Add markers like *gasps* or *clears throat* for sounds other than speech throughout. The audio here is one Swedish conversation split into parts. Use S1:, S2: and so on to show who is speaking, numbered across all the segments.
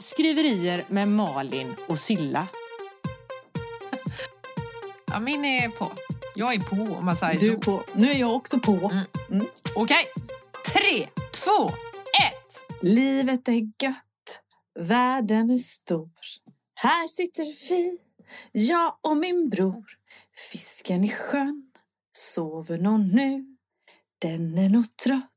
S1: Skriverier med Malin och Silla.
S2: Ja, min är på. Jag är på om man säger
S3: Du
S2: så.
S3: på. Nu är jag också på. Mm.
S2: Okej. Tre, två, ett.
S3: Livet är gött, världen är stor. Här sitter vi, jag och min bror. Fisken i sjön, sover någon nu? Den är nog trött.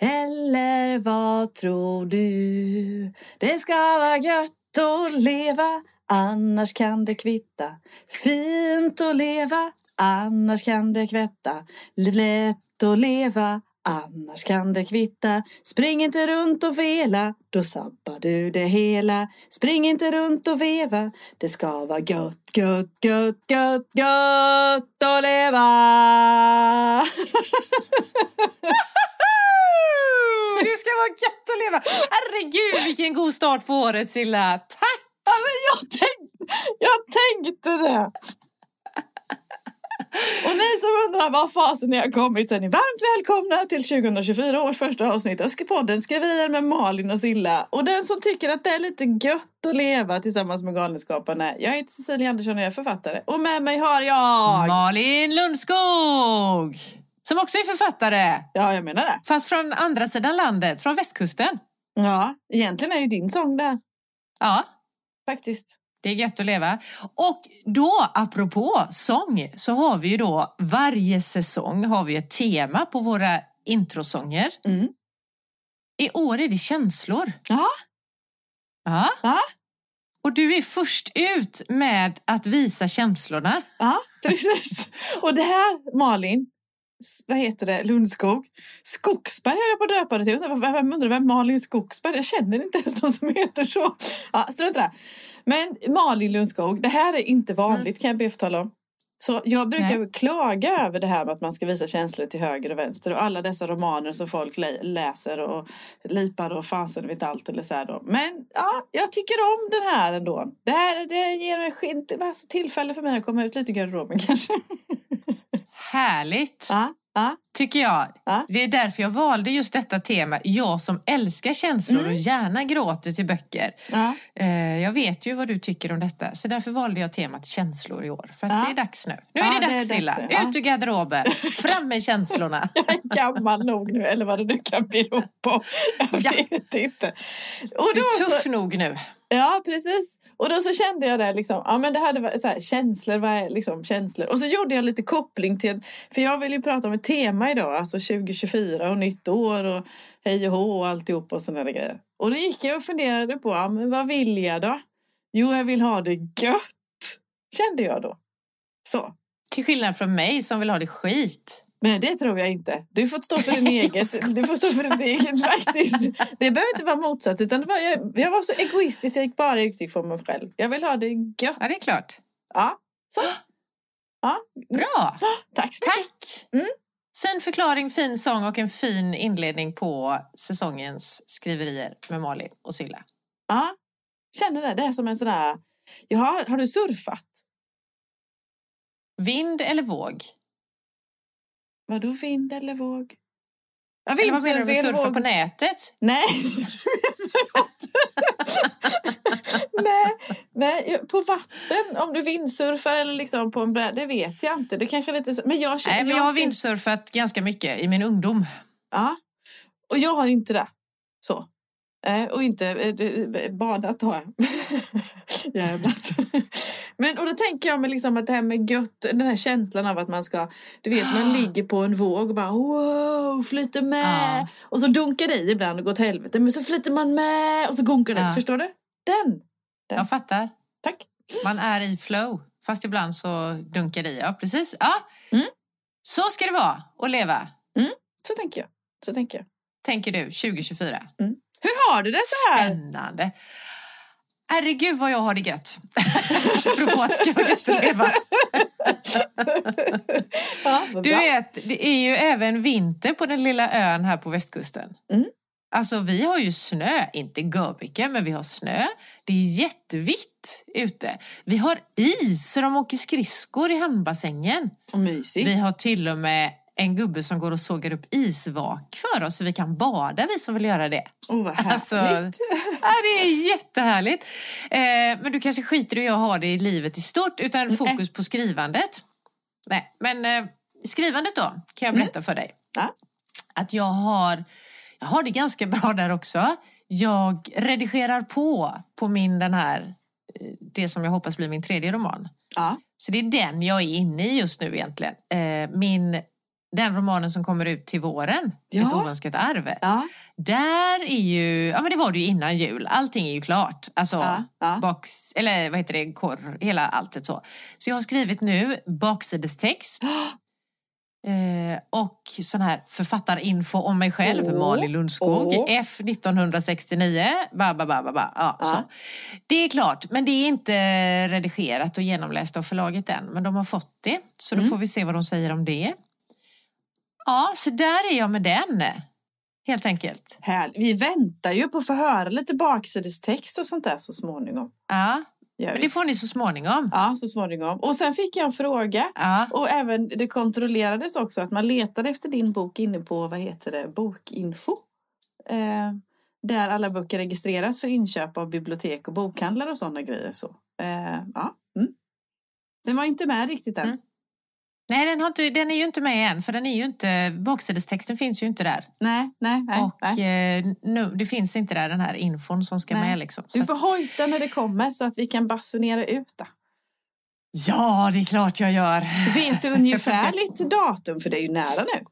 S3: Eller vad tror du? Det ska vara gött att leva, annars kan det kvitta. Fint att leva, annars kan det kvätta. Lätt att leva, annars kan det kvitta. Spring inte runt och vela, då sabbar du det hela. Spring inte runt och veva, det ska vara gött, gött, gött, gött, gött att leva. *laughs*
S2: Det ska vara gött att leva. Herregud, vilken god start på året, Silla. Tack!
S3: Ja, men jag, tänkte, jag tänkte det. Och ni som undrar vad fasen ni har kommit så är ni varmt välkomna till 2024 års första avsnitt av podden Skriverier med Malin och Silla. Och den som tycker att det är lite gött att leva tillsammans med Galenskaparna. Jag heter Cecilia Andersson och jag är författare. Och med mig har jag...
S2: Malin Lundskog! Som också är författare.
S3: Ja, jag menar det.
S2: Fast från andra sidan landet, från västkusten.
S3: Ja, egentligen är ju din sång där.
S2: Ja,
S3: Faktiskt.
S2: det är gött att leva. Och då, apropå sång, så har vi ju då varje säsong har vi ett tema på våra introsånger.
S3: Mm.
S2: I år är det känslor.
S3: Ja.
S2: Ja.
S3: Ja.
S2: Och du är först ut med att visa känslorna.
S3: Ja, precis. Och det här, Malin, vad heter det, Lundskog. Skogsberg höll jag på att döpa det till. Vem undrar vem Malin Skogsberg? Jag känner inte ens någon som heter så. Ja, strunt i det. Men Malin Lundskog, det här är inte vanligt kan jag be tala om. Så jag brukar
S2: Nej.
S3: klaga över det här med att man ska visa känslor till höger och vänster och alla dessa romaner som folk lä- läser och lipar och fasen vet allt eller så här då. Men ja, jag tycker om den här ändå. Det här det ger alltså tillfälle för mig att komma ut lite ur garderoben *laughs* kanske.
S2: Härligt,
S3: Ja, ja,
S2: tycker jag.
S3: Ja.
S2: Det är därför jag valde just detta tema. Jag som älskar känslor
S3: Mm.
S2: och gärna gråter till böcker. Eh, Jag vet ju vad du tycker om detta, så därför valde jag temat känslor i år. För att det är dags nu. Nu är det
S3: det är
S2: dags, Silla.
S3: nu. Ja.
S2: Ut ur garderoben, fram med känslorna. *laughs*
S3: Jag är gammal nog nu, eller vad det nu kan bero på. Jag
S2: Ja.
S3: vet inte. Och
S2: Du
S3: då
S2: är
S3: så,
S2: tuff nog nu.
S3: Ja, precis. Och då så kände jag det liksom, ja men det hade varit så här, känslor, vad är liksom känslor? Och så gjorde jag lite koppling till, för jag vill ju prata om ett tema idag, alltså 2024 och nytt år och hej och hå och alltihop och sådana där grejer. Och då gick jag och funderade på, ja men vad vill jag då? Jo, jag vill ha det gött, kände jag då. Så.
S2: Till skillnad från mig som vill ha det skit.
S3: Nej, det tror jag inte. Du får stå för din *laughs* eget. Du får stå för din eget *laughs* faktiskt. Det behöver inte vara motsatt. Utan det var, jag, jag var så egoistisk. Jag gick bara uttryck för mig själv. Jag vill ha det gött.
S2: Ja, det är klart.
S3: Ja, så. *gasps* Ja,
S2: Bra, *gasps*
S3: tack så mycket.
S2: tack!
S3: Mm.
S2: Fin förklaring, fin sång och en fin inledning på säsongens skriverier med Malin och Silla.
S3: Ja, känner det. Det är som en sån där... Har, har du surfat?
S2: Vind eller våg?
S3: Vadå vind eller våg? Ja,
S2: Eller vad menar du med surfa
S3: våg.
S2: på nätet?
S3: Nej. nej, nej, på vatten. Om du vindsurfar eller liksom på en bräda, det vet jag inte. Det kanske är lite Men jag känner...
S2: Nej, men jag har vindsurfat ganska mycket i min ungdom.
S3: Ja. Och jag har inte det. Så. Eh, och inte eh, badat har jag. *laughs* Jävlar. Men och då tänker jag mig liksom att det här med gött, den här känslan av att man ska, du vet man *gasps* ligger på en våg och bara wow, flyter med.
S2: Ja.
S3: Och så dunkar det i ibland och går åt helvete. Men så flyter man med och så gunkar det.
S2: Ja.
S3: Förstår du? Den.
S2: Jag fattar.
S3: Tack.
S2: Man är i flow, fast ibland så dunkar det i. Ja, precis. Ja.
S3: Mm.
S2: Så ska det vara att leva,
S3: Så tänker jag. Så tänker jag.
S2: tänker du, 2024.
S3: Hur har du det så här?
S2: Spännande. Herregud vad jag har det gött. *laughs* Apropå att ska vara gött att leva. *laughs*
S3: Ja,
S2: Du vet, det är ju även vinter på den lilla ön här på västkusten.
S3: Mm.
S2: Alltså vi har ju snö, inte görmycket, men vi har snö. Det är jättevitt ute. Vi har is så de åker skridskor i hamnbassängen.
S3: Och mysigt.
S2: Vi har till och med en gubbe som går och sågar upp isvak för oss så vi kan bada, vi som vill göra det.
S3: Oh, vad härligt.
S2: Alltså, ja, det är jättehärligt. Eh, men du kanske skiter i att jag har det i livet i stort utan fokus på skrivandet. Nej, men eh, skrivandet då kan jag berätta för dig.
S3: Ja.
S2: Att jag har, jag har det ganska bra där också. Jag redigerar på, på min den här, eh, det som jag hoppas blir min tredje roman.
S3: Ja.
S2: Så det är den jag är inne i just nu egentligen. Eh, min, den romanen som kommer ut till våren,
S3: Ja.
S2: Ett oönskat arv.
S3: Ja.
S2: Där är ju, ja men det var det ju innan jul, allting är ju klart. Alltså
S3: Ja, ja.
S2: box, eller vad heter det, korr, hela alltet så. Så jag har skrivit nu baksidestext. *gasps* Eh, och sån här författarinfo om mig själv,
S3: Åh,
S2: Malin Lundskog,
S3: åh.
S2: F 1969, ba, ba, ba, ba, ba. Ja. Så. Det är klart, men det är inte redigerat och genomläst av förlaget än. Men de har fått det, så då
S3: Mm.
S2: får vi se vad de säger om det. Ja, så där är jag med den, helt enkelt.
S3: Härligt. Vi väntar ju på att få höra lite baksidestext och sånt där så småningom.
S2: Ja, men det får ni så småningom.
S3: Ja, så småningom. Och sen fick jag en fråga.
S2: Ja,
S3: Och även det kontrollerades också att man letade efter din bok inne på, vad heter det, Bokinfo. Eh, där alla böcker registreras för inköp av bibliotek och bokhandlar och sådana grejer. Så. Eh, ja. mm. Den var inte med riktigt än.
S2: Mm. Nej, den, har inte, den är ju inte med än, för den är ju inte, baksidestexten finns ju inte där.
S3: Nej, nej, nej.
S2: och
S3: nej.
S2: eh, nu, det finns inte där den här infon som ska
S3: Nej.
S2: med. Liksom.
S3: Du
S2: att,
S3: får hojta när det kommer så att vi kan basunera ut det.
S2: ja, det är klart jag gör.
S3: Vet du *laughs* ungefärligt datum? För det är ju nära nu.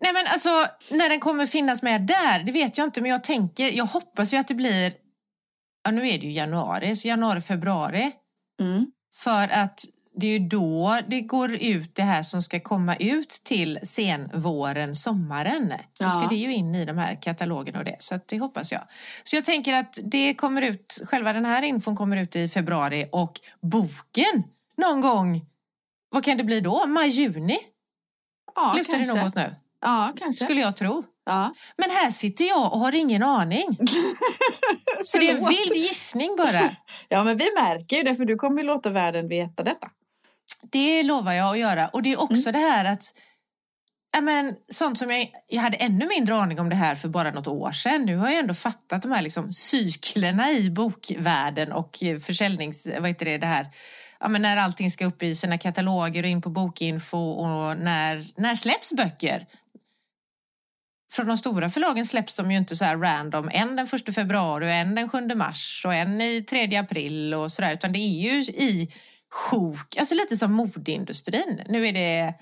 S2: Nej, men alltså, när den kommer finnas med där, det vet jag inte, men jag tänker, jag hoppas ju att det blir, ja nu är det ju januari, så januari, februari.
S3: Mm.
S2: För att det är ju då det går ut det här som ska komma ut till senvåren, sommaren. Då ska
S3: Ja.
S2: det ju in i de här katalogerna och det, så det hoppas jag. Så jag tänker att det kommer ut, själva den här infon kommer ut i februari och boken någon gång, vad kan det bli då? Maj, juni?
S3: Ja,
S2: Lutar det
S3: kanske.
S2: något nu?
S3: Ja, kanske.
S2: Skulle jag tro.
S3: Ja.
S2: Men här sitter jag och har ingen aning. *laughs* Så det är en vild gissning bara. *laughs*
S3: ja, men vi märker ju det för du kommer ju låta världen veta detta.
S2: Det lovar jag att göra. Och det är också
S3: Mm.
S2: det här att men, sånt som jag, jag hade ännu mindre aning om det här för bara något år sedan. Nu har jag ändå fattat de här liksom, cyklerna i bokvärlden och försäljnings... Vad heter det, det här? Ja, men när allting ska upp i sina kataloger och in på bokinfo och när, när släpps böcker? Från de stora förlagen släpps de ju inte så här random. En den 1 februari och en den 7 mars och en i 3 april och sådär. Utan det är ju i sjok, alltså lite som modeindustrin. Nu är det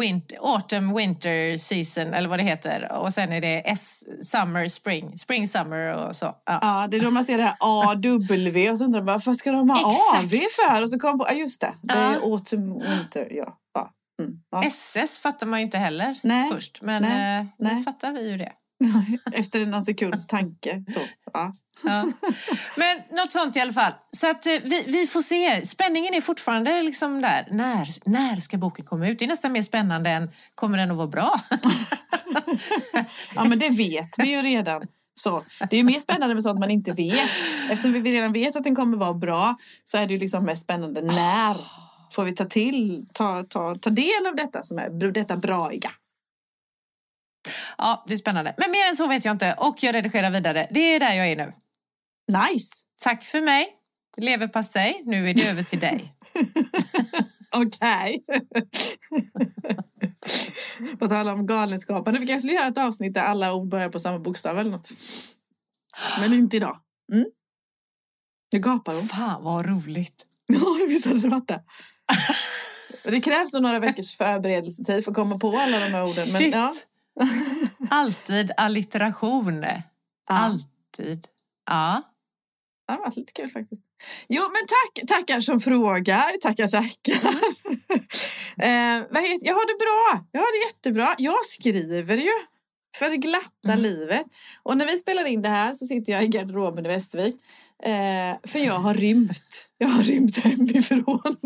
S2: winter, autumn, winter season eller vad det heter. Och sen är det S, summer, spring, spring, summer och så. Ja.
S3: Ja, det är då man ser det här AW och så undrar man varför ska de ha
S2: Exakt.
S3: AV för? Och så kom på, ja just det, det är
S2: Ja.
S3: autumn, winter, ja. ja. Mm, ja.
S2: SS fattar man ju inte heller
S3: Nej.
S2: först, men
S3: Nej.
S2: eh, nu
S3: Nej.
S2: fattar vi ju det. *laughs*
S3: Efter någon sekunds tanke. Så, ja.
S2: Ja. Men något sånt i alla fall. Så att eh, vi, vi får se. Spänningen är fortfarande liksom där. När, när ska boken komma ut? Det är nästan mer spännande än kommer den att vara bra? *laughs*
S3: ja, men det vet vi ju redan. Så, det är mer spännande med sånt man inte vet. Eftersom vi redan vet att den kommer vara bra så är det ju liksom mest spännande när får vi ta till, ta, ta, ta del av detta som är detta braiga.
S2: Ja, det är spännande. Men mer än så vet jag inte. Och jag redigerar vidare. Det är där jag är nu.
S3: Nice!
S2: Tack för mig. Leverpastej. Nu är det över till dig. *laughs*
S3: Okej. På tal om galenskapen. Vi kanske skulle göra ett avsnitt där alla ord börjar på samma bokstav eller något. Men inte idag. Mm. Nu gapar hon.
S2: Fan vad roligt. *laughs*
S3: Ja, visst hade det varit det. *laughs* Det krävs nog några veckors förberedelsetid för att komma på alla de här orden. Men,
S2: Shit.
S3: ja.
S2: Alltid allitteration.
S3: Ja.
S2: Alltid. Ja.
S3: Det har varit lite kul faktiskt. Jo, men tack, tackar som frågar. Tackar, tackar. *laughs* eh, vad heter, jag har det bra. Jag har det jättebra. Jag skriver ju för det glatta
S2: Mm.
S3: livet. Och när vi spelar in det här så sitter jag i garderoben i Västervik. Eh, för jag har rymt. Jag har rymt hemifrån.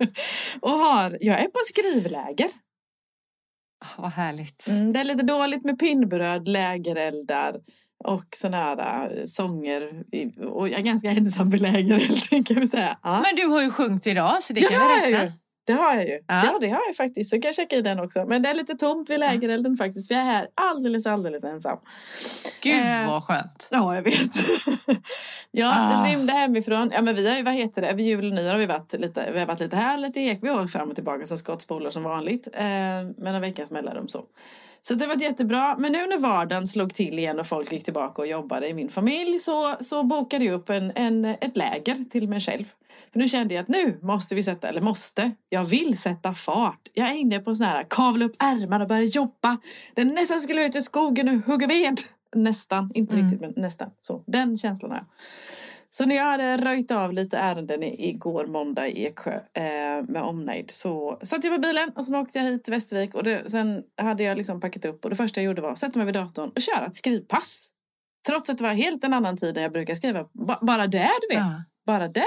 S3: *laughs* och har, jag är på skrivläger.
S2: Vad härligt.
S3: Mm, det är lite dåligt med pinnbröd, lägereldar och såna här äh, sånger. Och jag är ganska ensam *laughs* kan vi säga. Ja.
S2: Men du har ju sjungit idag så det
S3: Ja,
S2: kan vi
S3: jag
S2: räkna.
S3: Det har jag ju.
S2: Ja.
S3: Ja, det har jag faktiskt. Så kan jag checka i den också. Men det är lite tomt vid lägerelden faktiskt. Vi är här alldeles, alldeles ensam.
S2: Gud
S3: Eh,
S2: vad skönt.
S3: Ja, jag vet. *laughs* jag
S2: Ah.
S3: rymde hemifrån. Ja, men vi har ju, vad heter det, över jul och nyår har vi varit lite, vi har varit lite här, lite Ek. Vi har åkt fram och tillbaka som skottspolar som vanligt. Eh, med en veckas mellanrum så. Så det var jättebra. Men nu när vardagen slog till igen och folk gick tillbaka och jobbade i min familj så, så bokade jag upp en, en, ett läger till mig själv. För nu kände jag att nu måste vi sätta, eller måste, jag vill sätta fart. Jag är inne på sån här kavla upp ärmarna och börja jobba. Det nästan skulle ut i skogen och hugga ved. Nästan, inte
S2: Mm.
S3: riktigt men nästan. Så, den känslan har jag. Så när jag hade röjt av lite ärenden igår måndag i Eksjö eh, med omnejd så satte jag på bilen och sen åkte jag hit till Västervik och det, sen hade jag liksom packat upp och det första jag gjorde var att sätta mig vid datorn och köra ett skrivpass. Trots att det var helt en annan tid än jag brukar skriva. Ba- bara det du vet.
S2: Ja.
S3: Bara det.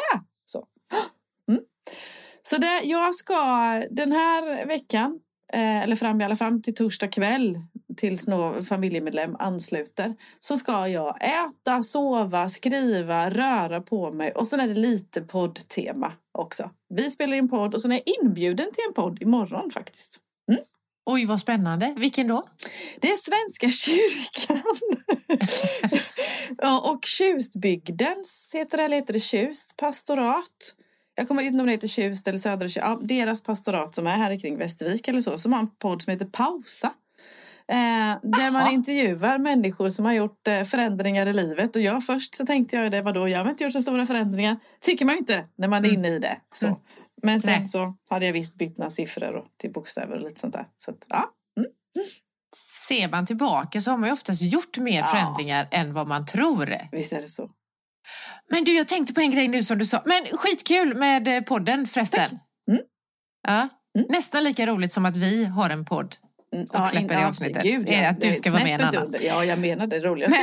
S3: Så, mm. det, jag ska den här veckan eh, eller fram i alla fram till torsdag kväll tills någon familjemedlem ansluter så ska jag äta, sova, skriva, röra på mig och sen är det lite poddtema också. Vi spelar in podd och sen är jag inbjuden till en podd imorgon faktiskt.
S2: Oj vad spännande. Vilken då?
S3: Det är Svenska kyrkan. *laughs* och Tjustbygdens heter det, eller heter det Tjust pastorat. Jag kommer inte ihåg om det heter Tjust eller Södra Tjust. Ja, deras pastorat som är här kring Västervik eller så. Som har en podd som heter Pausa. Eh, där man intervjuar människor som har gjort eh, förändringar i livet. Och jag först så tänkte jag det, vadå, jag har inte gjort så stora förändringar. Tycker man ju inte när man är
S2: Mm.
S3: inne i det. Så.
S2: Mm.
S3: Men sen
S2: Nej.
S3: så hade jag visst bytt några siffror och, till bokstäver och lite sånt där. Så att, ja.
S2: Ser man tillbaka så har man ju oftast gjort mer
S3: Ja.
S2: förändringar än vad man tror.
S3: Visst är det så.
S2: Men du, jag tänkte på en grej nu som du sa. Men skitkul med eh, podden förresten.
S3: Mm.
S2: Ja.
S3: Mm.
S2: Nästan lika roligt som att vi har en podd.
S3: Mm,
S2: Och släpper
S3: in-
S2: det avsnittet.
S3: Gud,
S2: det att du ska vara med en annan?
S3: Ja, jag menar det roligaste.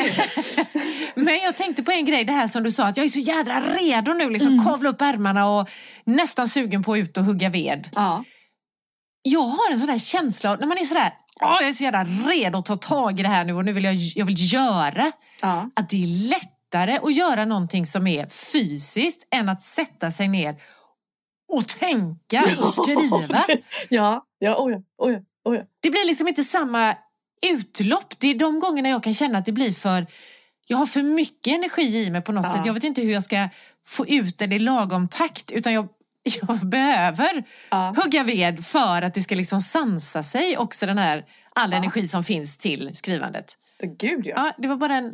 S2: Men, *laughs* men jag tänkte på en grej, det här som du sa, att jag är så jädra redo nu, liksom
S3: Mm.
S2: kavla upp ärmarna och nästan sugen på att ut och hugga ved.
S3: ja.
S2: Jag har en sån där känsla, när man är sådär, åh, jag är så jävla redo att ta tag i det här nu och nu vill jag, jag vill göra,
S3: ja.
S2: att det är lättare att göra någonting som är fysiskt än att sätta sig ner och tänka och skriva. *laughs*
S3: Ja, ja, oh ja, oh ja, oh ja.
S2: Det blir liksom inte samma utlopp. Det är de gångerna jag kan känna att det blir för... Jag har för mycket energi i mig på något
S3: Ja.
S2: sätt. Jag vet inte hur jag ska få ut det i lagom takt. Utan jag, *laughs* jag behöver
S3: Ja.
S2: hugga ved för att det ska liksom sansa sig också den här all
S3: Ja.
S2: energi som finns till skrivandet.
S3: Gud ja.
S2: Ja, det var bara en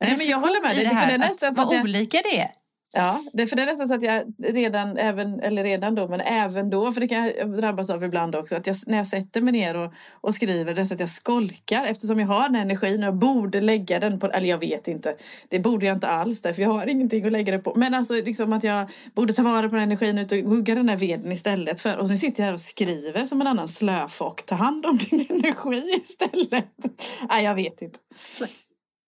S3: Nej, men jag håller med dig. Det- för det är nästan så att jag-
S2: olika det är.
S3: Ja, det, för det är nästan så att jag redan, även, eller redan då, men även då, för det kan jag drabbas av ibland också, att jag, när jag sätter mig ner och, och skriver, det är så att jag skolkar eftersom jag har den energin och jag borde lägga den på, eller jag vet inte, det borde jag inte alls därför jag har ingenting att lägga det på, men alltså liksom att jag borde ta vara på den energin ut och hugga den här veden istället för, och nu sitter jag här och skriver som en annan slöfock, ta hand om din *laughs* energi istället. Nej, jag vet inte.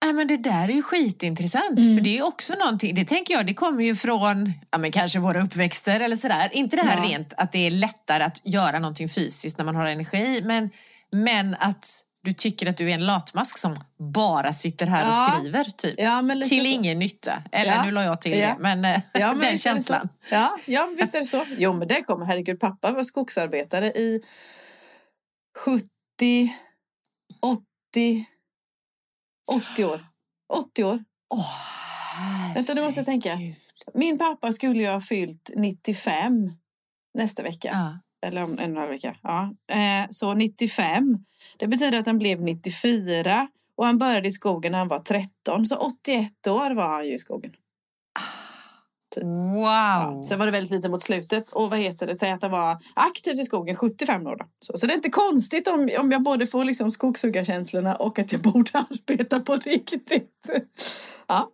S2: Nej, men det där är ju skitintressant.
S3: Mm.
S2: För det är ju också någonting, det tänker jag, det kommer ju från ja, men kanske våra uppväxter eller sådär. Inte det här
S3: Ja.
S2: rent att det är lättare att göra någonting fysiskt när man har energi, men, men att du tycker att du är en latmask som bara sitter här och
S3: Ja.
S2: skriver, typ.
S3: Ja,
S2: till
S3: så.
S2: ingen nytta. Eller
S3: Ja.
S2: nu la jag till det, men, eh, *laughs*
S3: men
S2: den känslan.
S3: Ja, ja, visst är det så. Jo, men det kommer. Herregud, pappa var skogsarbetare i 70, 80, 80 år. 80 år.
S2: Åh,
S3: Vänta, nu måste jag tänka.
S2: herregud.
S3: Min pappa skulle ju ha fyllt 95 nästa vecka.
S2: Ja.
S3: Eller om en och en vecka. Ja. Eh, så 95. Det betyder att han blev 94. Och han började i skogen när han var 13. Så 81 år var han ju i skogen.
S2: Wow!
S3: Ja, sen var det väldigt lite mot slutet. Och vad heter det? Säg att han var aktiv i skogen 75 år. Då. Så, så det är inte konstigt om, om jag både får liksom skogshuggarkänslorna och att jag *laughs* borde arbeta på riktigt. Ja,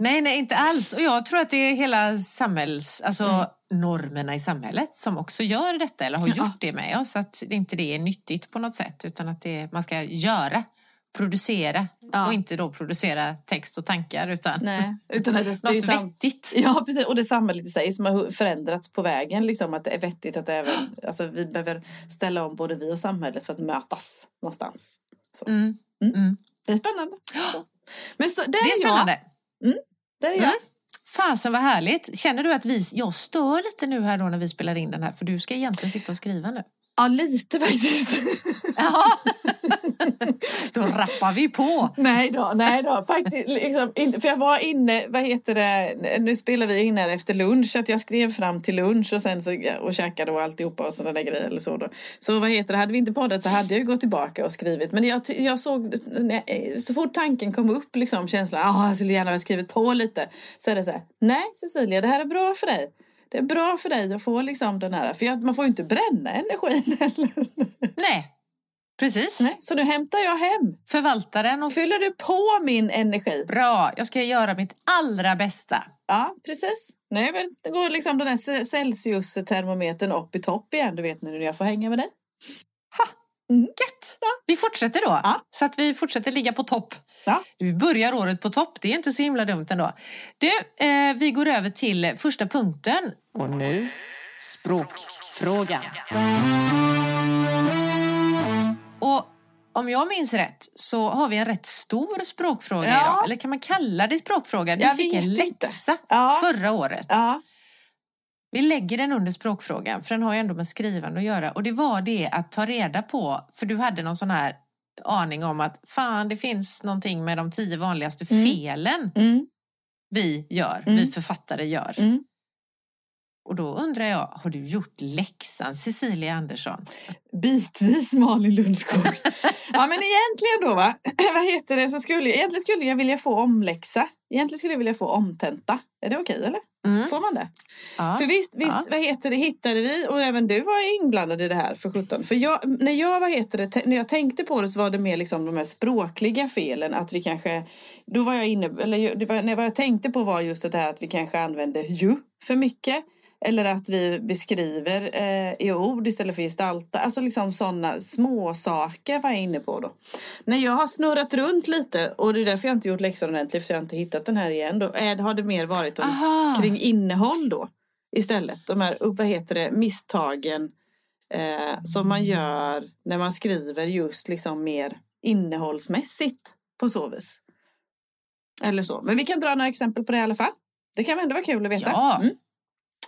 S2: Nej, nej, inte alls. Och jag tror att det är hela samhälls, alltså
S3: Mm.
S2: normerna i samhället som också gör detta eller har
S3: Ja.
S2: gjort det med oss. Att inte det är nyttigt på något sätt utan att det, man ska göra, producera
S3: Ja.
S2: och inte då producera text och tankar utan
S3: nej. Utan att det, *laughs* det är
S2: något vettigt.
S3: Ja, precis. Och det samhället i sig som har förändrats på vägen. Liksom, att det är vettigt att även, *gasps* alltså, vi behöver ställa om både vi och samhället för att mötas någonstans.
S2: Mm.
S3: Mm.
S2: Mm.
S3: Det är spännande. *gasps* Så. Men så,
S2: Det
S3: är,
S2: är
S3: jag.
S2: spännande.
S3: Där är jag.
S2: Mm. Fasen vad härligt. Känner du att vi, jag stör lite nu här då när vi spelar in den här? För du ska egentligen sitta och skriva nu.
S3: Ja, lite faktiskt. *laughs*
S2: Ja. *laughs* då rappar vi på.
S3: nej då, nej då, faktiskt. Liksom, för jag var inne, vad heter det, nu spelar vi in här efter lunch, att jag skrev fram till lunch och sen så, och käkade och alltihopa och sådana där grejer eller så då. Så vad heter det, hade vi inte poddat så hade jag ju gått tillbaka och skrivit. Men jag, jag såg, så fort tanken kom upp liksom känslan, ah, jag skulle gärna ha skrivit på lite. Så är det så här, nej Cecilia, det här är bra för dig det är bra för dig att få liksom den här, för man får ju inte bränna energin *laughs* heller.
S2: Nej, precis. Nej,
S3: så nu hämtar jag hem.
S2: Förvaltar den och
S3: fyller du på min energi.
S2: Bra, jag ska göra mitt allra bästa.
S3: Ja, precis. Nej, men det går liksom den här Celsius-termometern upp i topp igen, du vet när jag får hänga med dig.
S2: Mm. Gött! Ja. Vi fortsätter då, ja. så att vi fortsätter ligga på topp. Ja. Vi börjar året på topp, det är inte så himla dumt ändå. Du, eh, vi går över till första punkten.
S1: Och nu, språkfrågan.
S2: Och om jag minns rätt så har vi en rätt stor språkfråga ja. idag. Eller kan man kalla det språkfråga? Du fick en läxa ja. förra året. Vi lägger den under språkfrågan, för den har ju ändå med skrivande att göra. Och det var det att ta reda på, för du hade någon sån här aning om att fan, det finns någonting med de tio vanligaste mm. felen mm. vi gör, mm. vi författare gör. Mm. Och då undrar jag, har du gjort läxan Cecilia Andersson?
S3: Bitvis Malin Lundskog. ja men egentligen då va, *clears throat* vad heter det, så skulle, egentligen skulle jag vilja få omläxa. Egentligen skulle jag vilja få omtenta. Är det okej okay, eller? Mm. Får man det? Ja. För visst, visst ja. vad heter det, hittade vi och även du var inblandad i det här för 17. För jag, när jag, vad heter det, när jag tänkte på det så var det mer liksom de här språkliga felen att vi kanske, då var jag inne, eller det var, när vad jag tänkte på var just det här att vi kanske använde ju för mycket. Eller att vi beskriver eh, i ord istället för gestalta. Alltså liksom sådana små saker var jag inne på då. När jag har snurrat runt lite och det är därför jag inte gjort läxan ordentligt för jag har inte hittat den här igen. Då är, har det mer varit om, kring innehåll då istället. De här, vad heter det, misstagen eh, som man gör när man skriver just liksom mer innehållsmässigt på så vis. Eller så. Men vi kan dra några exempel på det i alla fall. Det kan ändå vara kul att veta.
S2: Ja. Mm.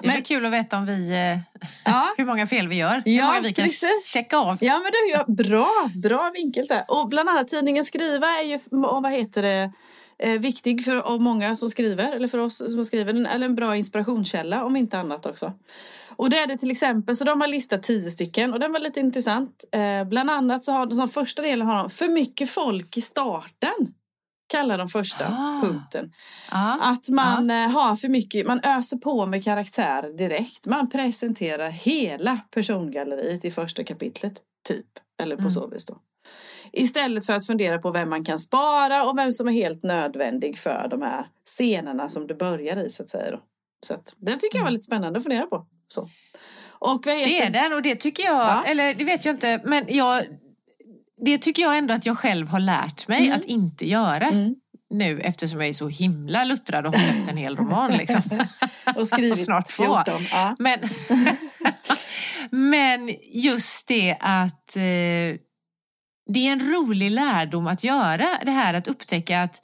S2: Det är men, kul att veta om vi, eh, ja. *laughs* hur många fel vi gör.
S3: Ja,
S2: hur många vi kan precis. checka av.
S3: Ja, men du, ja, bra, bra vinkel där. Och bland annat tidningen Skriva är ju, vad heter det, eh, viktig för många som skriver, eller för oss som skriver, eller en bra inspirationskälla om inte annat också. Och det är det till exempel, så de har listat tio stycken och den var lite intressant. Eh, bland annat så har de som första delen har de för mycket folk i starten kallar de första ah. punkten. Ah. Att man ah. har för mycket, man öser på med karaktär direkt. Man presenterar hela persongalleriet i första kapitlet, typ. Eller på mm. så vis då. Istället för att fundera på vem man kan spara och vem som är helt nödvändig för de här scenerna som det börjar i så att säga. Då. Så att, det tycker jag var mm. lite spännande att fundera på. Så.
S2: Och. Det är den och det tycker jag, ja. eller det vet jag inte, men jag det tycker jag ändå att jag själv har lärt mig mm. att inte göra. Mm. Nu eftersom jag är så himla luttrad och har släppt en hel roman. Liksom. *laughs*
S3: och skrivit *laughs* Snart 14. Ja.
S2: Men, *laughs* men just det att eh, det är en rolig lärdom att göra. Det här att upptäcka att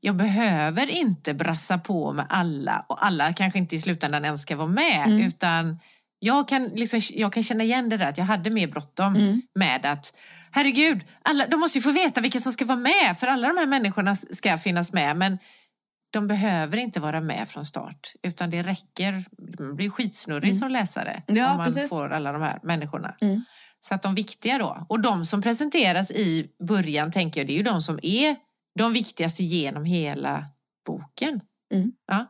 S2: jag behöver inte brassa på med alla och alla kanske inte i slutändan ens ska vara med. Mm. Utan jag kan, liksom, jag kan känna igen det där att jag hade mer bråttom mm. med att herregud, alla, de måste ju få veta vilka som ska vara med för alla de här människorna ska finnas med. Men de behöver inte vara med från start utan det räcker, man blir skitsnurrig mm. som läsare ja, om man precis. får alla de här människorna. Mm. Så att de viktiga då, och de som presenteras i början tänker jag, det är ju de som är de viktigaste genom hela boken. Mm. Ja.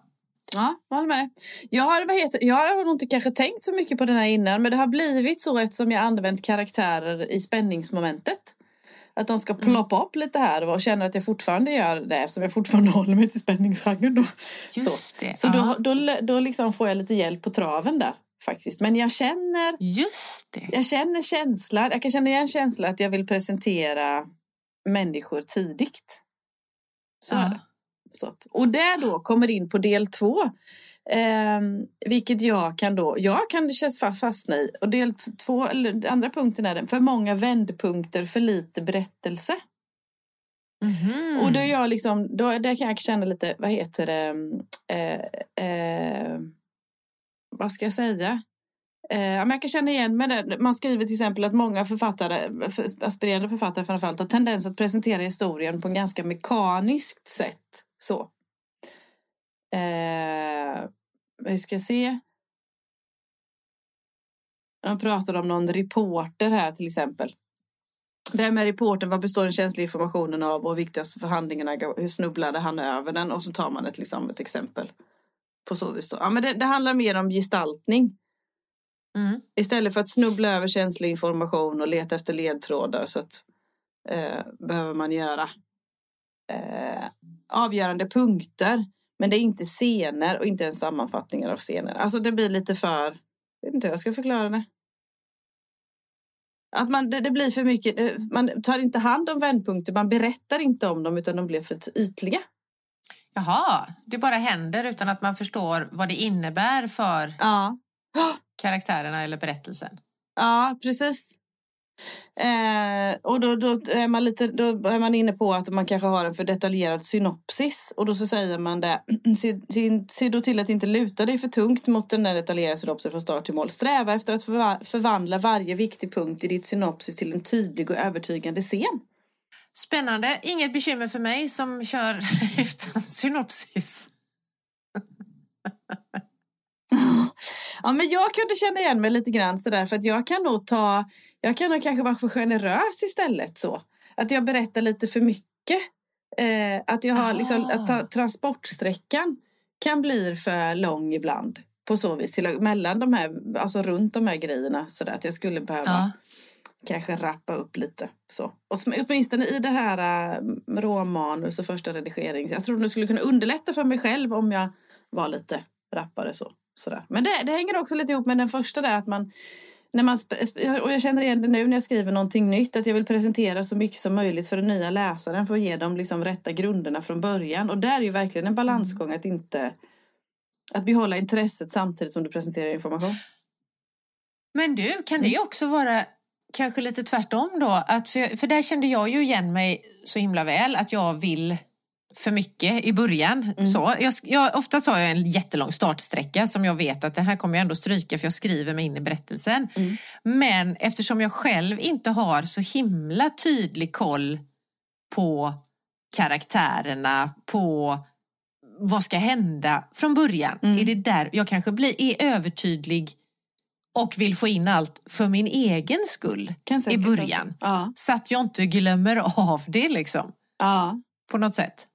S3: Ja, jag håller med Jag har, vad heter, jag har nog inte kanske tänkt så mycket på den här innan men det har blivit så eftersom jag använt karaktärer i spänningsmomentet. Att de ska mm. ploppa upp lite här och känner att jag fortfarande gör det eftersom jag fortfarande *laughs* håller mig till spänningsgenren. Då.
S2: Just
S3: så, det, så då, då, då liksom får jag lite hjälp på traven där faktiskt. Men jag känner...
S2: Just det.
S3: Jag känner känslan, jag kan känna igen känslan att jag vill presentera människor tidigt. Så ja. är det. Så att, och där då kommer in på del två. Eh, vilket jag kan då, jag kan känns fastna i. Och del två, eller andra punkten är den, för många vändpunkter, för lite berättelse.
S2: Mhm.
S3: Och då är jag liksom, då, där kan jag känna lite, vad heter det, eh, eh, vad ska jag säga? Eh, jag kan känna igen med det. Man skriver till exempel att många författare, för, aspirerande författare framförallt, har tendens att presentera historien på en ganska mekaniskt sätt. Så. Eh, vi ska se. De pratar om någon reporter här till exempel. Vem är reportern? Vad består den känsliga informationen av? Och viktigaste förhandlingarna, hur snubblade han över den? Och så tar man ett, liksom, ett exempel. På så vis då. Ja, men det, det handlar mer om gestaltning.
S2: Mm.
S3: Istället för att snubbla över känslig information och leta efter ledtrådar så att, eh, behöver man göra eh, avgörande punkter. Men det är inte scener och inte ens sammanfattningar av scener. Alltså det blir lite för, jag vet inte hur jag ska förklara det. Att man, det, det blir för mycket, det- man tar inte hand om vändpunkter, man berättar inte om dem utan de blir för ytliga.
S2: Jaha, det bara händer utan att man förstår vad det innebär för
S3: Ja, *gasps*
S2: karaktärerna eller berättelsen.
S3: Ja, precis. Eh, och då, då, är man lite, då är man inne på att man kanske har en för detaljerad synopsis. Och då så säger man det. Se, se, se då till att inte luta dig för tungt mot den där detaljerade synopsen från start till mål. Sträva efter att förvandla varje viktig punkt i ditt synopsis till en tydlig och övertygande scen.
S2: Spännande, inget bekymmer för mig som kör *laughs* utan synopsis.
S3: Ja, men jag kunde känna igen mig lite grann sådär för att jag kan nog ta, jag kan nog kanske vara för generös istället så. Att jag berättar lite för mycket. Eh, att jag har liksom,
S2: Ah.
S3: att ta, transportsträckan kan bli för lång ibland. På så vis, till, mellan de här, alltså runt de här grejerna sådär att jag skulle behöva
S2: Ja.
S3: kanske rappa upp lite. Så. Och åtminstone i det här äh, råmanus och första redigering. Jag tror det skulle kunna underlätta för mig själv om jag var lite rappare så. Sådär. Men det, det hänger också lite ihop med den första där att man när man, och jag känner igen det nu när jag skriver någonting nytt att jag vill presentera så mycket som möjligt för den nya läsaren för att ge dem liksom rätta grunderna från början. Och där är ju verkligen en balansgång att inte att behålla intresset samtidigt som du presenterar information.
S2: Men du, kan det också vara kanske lite tvärtom då? Att för, för där kände jag ju igen mig så himla väl att jag vill för mycket i början. Så, jag, jag, oftast har jag en jättelång startsträcka som jag vet att det här kommer jag ändå stryka för jag skriver mig in i berättelsen.
S3: Mm.
S2: Men eftersom jag själv inte har så himla tydlig koll på karaktärerna, på vad ska hända från början.
S3: Mm.
S2: Är det där jag kanske blir, är övertydlig och vill få in allt för min egen skull i början.
S3: Ja.
S2: Så att jag inte glömmer av det liksom,
S3: ja,
S2: på något sätt.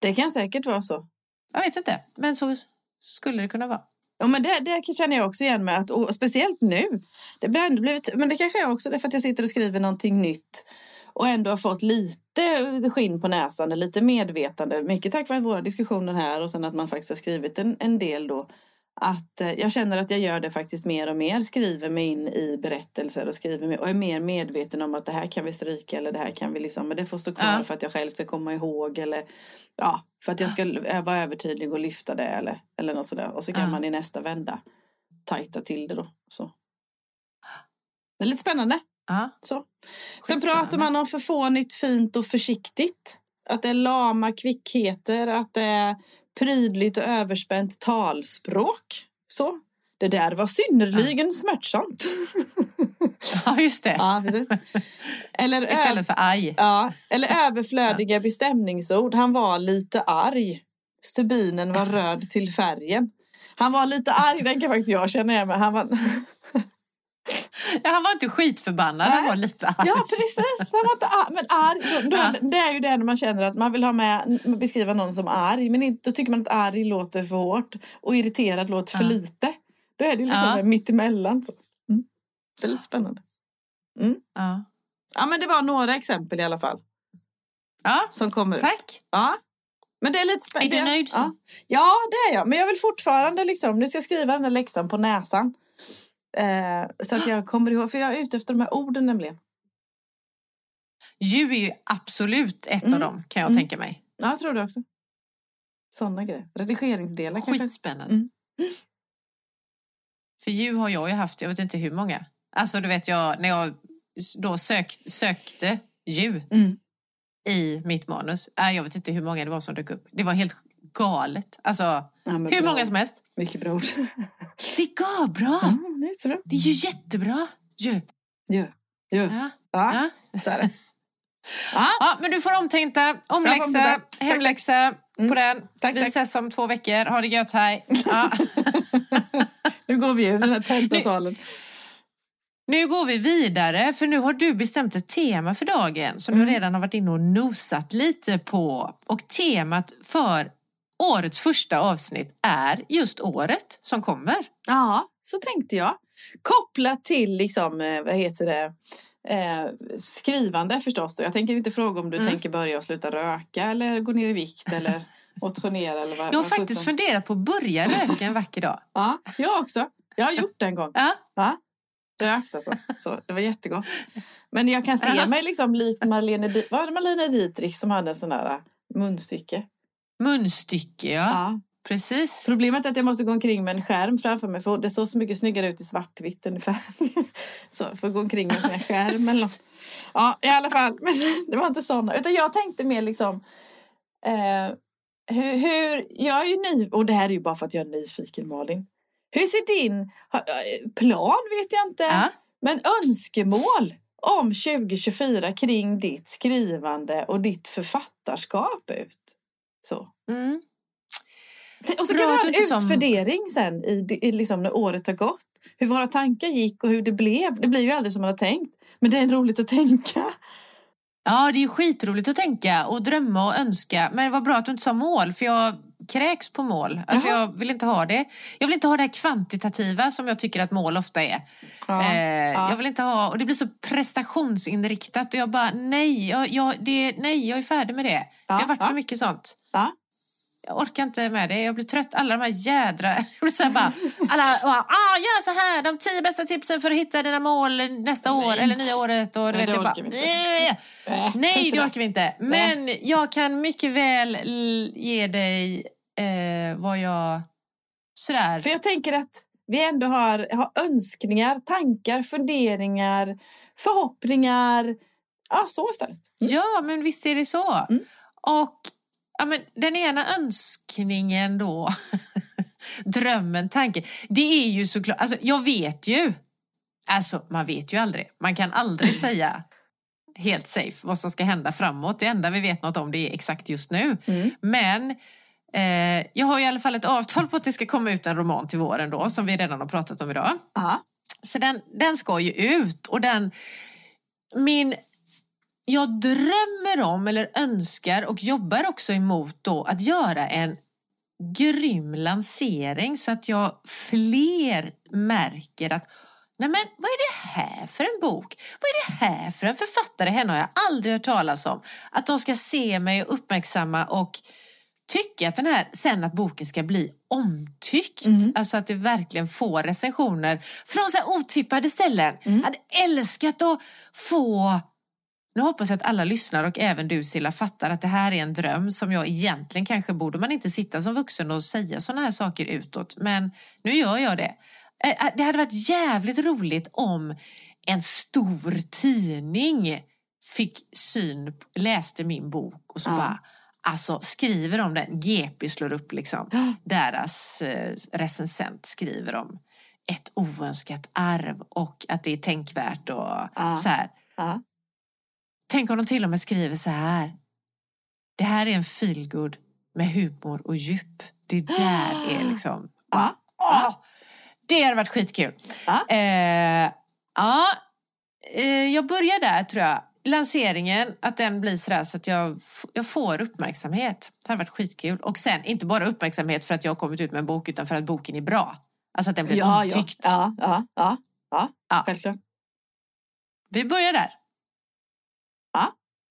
S3: Det kan säkert vara så.
S2: Jag vet inte, men så skulle det kunna vara.
S3: Ja, men det, det känner jag också igen med att, och speciellt nu. Det blir ändå blivit, men det kanske är också det för att jag sitter och skriver någonting nytt och ändå har fått lite skinn på näsan, lite medvetande. Mycket tack vare våra diskussioner här och sen att man faktiskt har skrivit en, en del då. Att eh, jag känner att jag gör det faktiskt mer och mer, skriver mig in i berättelser och skriver mig, och är mer medveten om att det här kan vi stryka eller det här kan vi liksom, men det får stå kvar
S2: Ja.
S3: för att jag själv ska komma ihåg eller ja, för att jag ska eh, vara övertydlig och lyfta det eller, eller något sådär. Och så kan
S2: Ja.
S3: man i nästa vända tajta till det då. Så. Det är lite spännande.
S2: Ja.
S3: Så. Sen pratar man om förfånigt, fint och försiktigt. Att det är lama kvickheter, att det är prydligt och överspänt talspråk. Så. Det där var synnerligen smärtsamt. *laughs*
S2: ja, just det.
S3: ja. Eller,
S2: Istället för aj.
S3: ja, eller *laughs* överflödiga bestämningsord. Han var lite arg. Stubinen var röd till färgen. Han var lite arg, den kan faktiskt jag känna igen mig. Han var... *laughs*
S2: Ja, han var inte skitförbannad, han
S3: Nej.
S2: var lite arg.
S3: Ja, precis. Han var inte arg, men arg. Då,
S2: Ja.
S3: Det är ju det när man känner att man vill ha med, beskriva någon som arg. Men inte, då tycker man att arg låter för hårt och irriterad låter för
S2: Ja.
S3: lite. Då är det ju liksom
S2: Ja.
S3: ja. mitt emellan. Så. Mm. Det är lite spännande.
S2: Ja.
S3: Ja, men det var några exempel i alla fall
S2: ja,
S3: som kommer ut.
S2: tack.
S3: Ja. Men det är lite spännande.
S2: Är du nöjd så?
S3: Ja. ja, det är jag. Men jag vill fortfarande liksom, nu ska jag skriva den här läxan på näsan. Eh, så att jag kommer ihåg, för jag är ute efter de här orden nämligen.
S2: Djur är ju absolut ett
S3: Mm.
S2: av dem, kan jag
S3: Mm.
S2: tänka mig.
S3: Ja, jag tror det också. Sådana grejer. Redigeringsdelar kanske.
S2: Skitspännande.
S3: Mm.
S2: För djur har jag ju haft, jag vet inte hur många. Alltså du vet jag, när jag då sök, sökte djur
S3: Mm.
S2: i mitt manus. Äh, jag vet inte hur många det var som dök upp. Det var helt galet. Alltså,
S3: Ja,
S2: hur
S3: bra.
S2: många som helst.
S3: Mycket bra ord. *laughs*
S2: Det gav bra.
S3: Mm, det jag.
S2: Det är ju jättebra. Ju.
S3: Ja. Ja.
S2: Ja.
S3: Ja.
S2: Ja.
S3: Så är det. *laughs* Ja.
S2: Ja, men du får omtänkta, omläxa, hemläxa på den.
S3: Tack,
S2: Vi
S3: tack.
S2: ses om två veckor. Ha det gött, hej. *laughs* Ja.
S3: Nu går vi ur den här tentasalen.
S2: Nu går vi vidare, för nu har du bestämt ett tema för dagen som
S3: Mm.
S2: jag redan har varit inne och nosat lite på. Och temat för årets första avsnitt är just året som kommer.
S3: Ja, så tänkte jag. Kopplat till liksom, eh, vad heter det, eh, skrivande förstås. Då. Jag tänker inte fråga om du
S2: Mm.
S3: tänker börja och sluta röka eller gå ner i vikt eller *laughs* motionera eller vad
S2: Jag har
S3: vad
S2: faktiskt funderat på att börja röka en vacker dag.
S3: Ja, jag också. Jag har gjort det en gång.
S2: Ja,
S3: Ja, rökt alltså. Så det var jättegott. Men jag kan se mig liksom likt Marlene, Di- var det Marlene Dietrich som hade en sån där äh, munstycke.
S2: Munstycke, ja.
S3: Ja.
S2: Precis.
S3: Problemet är att jag måste gå omkring med en skärm framför mig för det såg så mycket snyggare ut i svartvitt ungefär. *laughs* Så jag får gå omkring med en skärm eller något. *laughs* Ja, i alla fall. Men *laughs* det var inte såna. Utan jag tänkte mer liksom eh, hur, hur, jag är ju ny, och det här är ju bara för att jag är nyfiken Malin. Hur ser din eh, plan vet jag inte,
S2: Ja.
S3: men önskemål om 2024 kring ditt skrivande och ditt författarskap ut? Så.
S2: Mm.
S3: Och så
S2: Bra
S3: kan vi ha en
S2: inte som-
S3: utvärdering sen i, i liksom när året har gått. Hur våra tankar gick och hur det blev. Det blir ju aldrig som man har tänkt. Men det är roligt att tänka.
S2: Ja, det är ju skitroligt att tänka och drömma och önska. Men det var bra att du inte sa mål, för jag kräks på mål. Alltså
S3: Jaha.
S2: jag vill inte ha det. Jag vill inte ha det här kvantitativa som jag tycker att mål ofta är.
S3: Ja,
S2: eh,
S3: ja.
S2: Jag vill inte ha, och det blir så prestationsinriktat och jag bara nej, jag, jag, det, nej, jag är färdig med det. det
S3: Ja,
S2: har varit för mycket sånt.
S3: Ja.
S2: Jag orkar inte med det. Jag blir trött. Alla de här jädra... *laughs* Jag blir så här bara, alla, och, ah, gör så här. De tio bästa tipsen för att hitta dina mål nästa år eller nya året. Och,
S3: Nej,
S2: vet,
S3: det
S2: jag bara,
S3: orkar vi inte.
S2: "Nej."
S3: Äh,
S2: Nej,
S3: inte
S2: det orkar vi inte.
S3: Nej.
S2: Men jag kan mycket väl ge dig eh, vad jag... Sådär.
S3: För jag tänker att vi ändå har, har önskningar, tankar, funderingar, förhoppningar. Ja, så istället.
S2: Ja, men visst är det så.
S3: Mm.
S2: Och ja, men den ena önskningen då, *laughs* drömmen, tanken, det är ju såklart, alltså jag vet ju, alltså man vet ju aldrig, man kan aldrig *clears throat* säga helt safe vad som ska hända framåt. Det enda vi vet något om det är exakt just nu.
S3: Mm.
S2: Men eh, jag har i alla fall ett avtal på att det ska komma ut en roman till våren då, som vi redan har pratat om idag.
S3: Ja.
S2: Så den, den ska ju ut och den... Min... Jag drömmer om, eller önskar och jobbar också emot då att göra en grym lansering så att jag fler märker att Nej men vad är det här för en bok? Vad är det här för en författare? Henne har jag aldrig hört talas om. Att de ska se mig och uppmärksamma och tycka att den här, sen att boken ska bli omtyckt.
S3: Mhm.
S2: Alltså att det verkligen får recensioner från så här otippade ställen.
S3: Mm.
S2: Jag hade älskat att få nu hoppas jag att alla lyssnar och även du Silla fattar att det här är en dröm som jag egentligen kanske borde man inte sitta som vuxen och säga sådana här saker utåt. Men nu gör jag det. Eh, Det hade varit jävligt roligt om en stor tidning fick syn, läste min bok och så
S3: Ja.
S2: bara Alltså skriver om den, GP slår upp liksom, deras eh, recensent skriver om ett oönskat arv och att det är tänkvärt och
S3: Ja.
S2: så här.
S3: Ja.
S2: Tänk om de till och med skriver så här. Det här är en feelgood med humor och djup. Det där är liksom...
S3: Ja. *gasps*
S2: Åh, det hade varit skitkul.
S3: Ja.
S2: Eh, ja, eh, jag börjar där tror jag. Lanseringen, att den blir sådär så att jag, jag får uppmärksamhet. Det hade varit skitkul. Och sen, inte bara uppmärksamhet för att jag har kommit ut med en bok utan för att boken är bra. Alltså att den blir
S3: Ja, ja,
S2: omtyckt.
S3: ja, ja, ja, ja,
S2: Ja.
S3: självklart.
S2: Vi börjar där.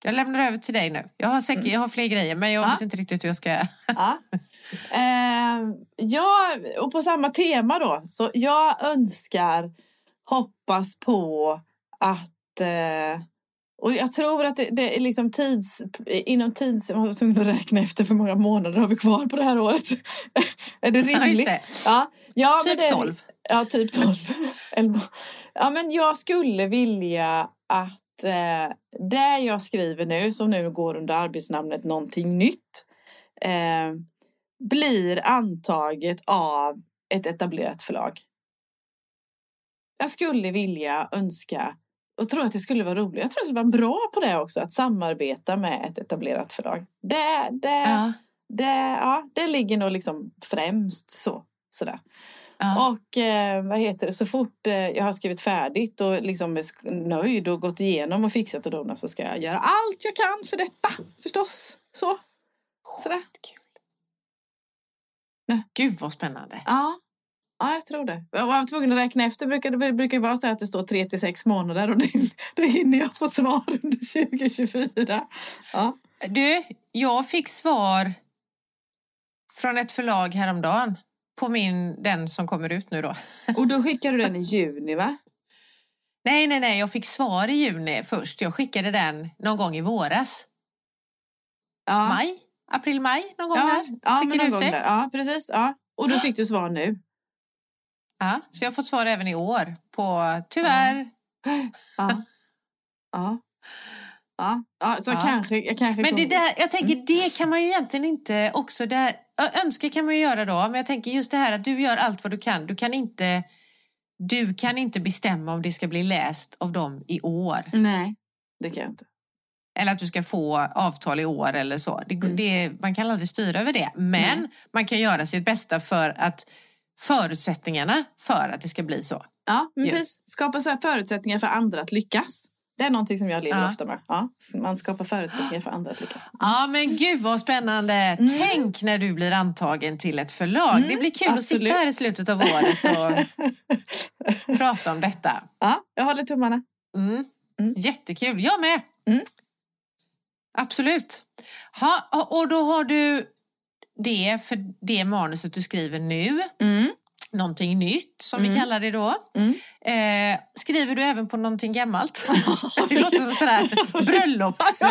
S3: Ja.
S2: Jag lämnar över till dig nu. Jag har, säkert, jag har fler grejer men jag
S3: Ja.
S2: vet inte riktigt hur jag ska...
S3: Ja. Eh, ja, och på samma tema då. Så jag önskar, hoppas på att... Eh, och jag tror att det, det är liksom tids... Inom tids... Jag var tvungen att räkna efter hur många månader har vi kvar på det här året. *laughs* är det
S2: Ja,
S3: rimligt?
S2: det.
S3: Ja, ja, men
S2: Typ
S3: det är-
S2: 12.
S3: Ja, typ 12. *laughs* Elva. ja, men jag skulle vilja att att eh, det jag skriver nu, som nu går under arbetsnamnet Någonting nytt, eh, blir antaget av ett etablerat förlag. Jag skulle vilja önska och tror att det skulle vara roligt. Jag tror att det vara bra på det också, att samarbeta med ett etablerat förlag. Det, det,
S2: Ja.
S3: det, ja, det ligger nog liksom främst så. Sådär.
S2: Ja.
S3: Och eh, vad heter det, så fort eh, jag har skrivit färdigt och liksom är nöjd och gått igenom och fixat och donat så ska jag göra allt jag kan för detta. Förstås. Så. Sådär.
S2: Skitkul.
S3: Nej.
S2: Gud vad spännande.
S3: Ja. Ja, jag tror det. Jag var tvungen att räkna efter. Det brukar, det brukar vara så att det står tre till sex månader och *laughs* då hinner jag få svar under 2024. Ja.
S2: Du, jag fick svar från ett förlag häromdagen på min, den som kommer ut nu då.
S3: Och då skickar du den i juni, va?
S2: Nej, nej, nej, jag fick svar i juni först. Jag skickade den någon gång i våras.
S3: Ja.
S2: Maj? April, maj någon gång
S3: Ja,
S2: där.
S3: ja men
S2: Skickade
S3: någon gång
S2: det.
S3: där. Ja, precis. Ja. Och då fick du svar nu.
S2: Ja, så jag har fått svar även i år på tyvärr.
S3: Ja. Ja. Ja, ja så
S2: Ja.
S3: kanske jag kanske
S2: Men det
S3: kommer-
S2: där, jag tänker det kan man ju egentligen inte också där, önska kan man ju göra då, men jag tänker just det här att du gör allt vad du kan. Du kan inte, du kan inte bestämma om det ska bli läst av dem i år.
S3: Nej, det kan jag inte.
S2: Eller att du ska få avtal i år eller så. Det,
S3: Mm.
S2: det, man kan aldrig styra över det. Men man kan göra sitt bästa för att förutsättningarna för att det ska bli så.
S3: Ja, men
S2: Ja.
S3: precis. Skapa så här förutsättningar för andra att lyckas. Det är någonting som jag lever
S2: Ja.
S3: ofta med. Ja, man skapar förutsättningar för andra att lyckas. *gasps*
S2: Ja men gud vad spännande. Tänk när du blir antagen till ett förlag. det blir kul att
S3: Mm. absolut.
S2: sitta här i slutet av året och *laughs* prata om detta.
S3: Ja, jag håller tummarna.
S2: Mm.
S3: Mm.
S2: Jättekul, jag med.
S3: Mm.
S2: Absolut. Ha, och då har du det för det manuset du skriver nu.
S3: Mm.
S2: Någonting nytt som vi
S3: Mm.
S2: kallar det då.
S3: Mm.
S2: Eh, skriver du även på någonting gammalt? *laughs* det låter som sådär bröllops...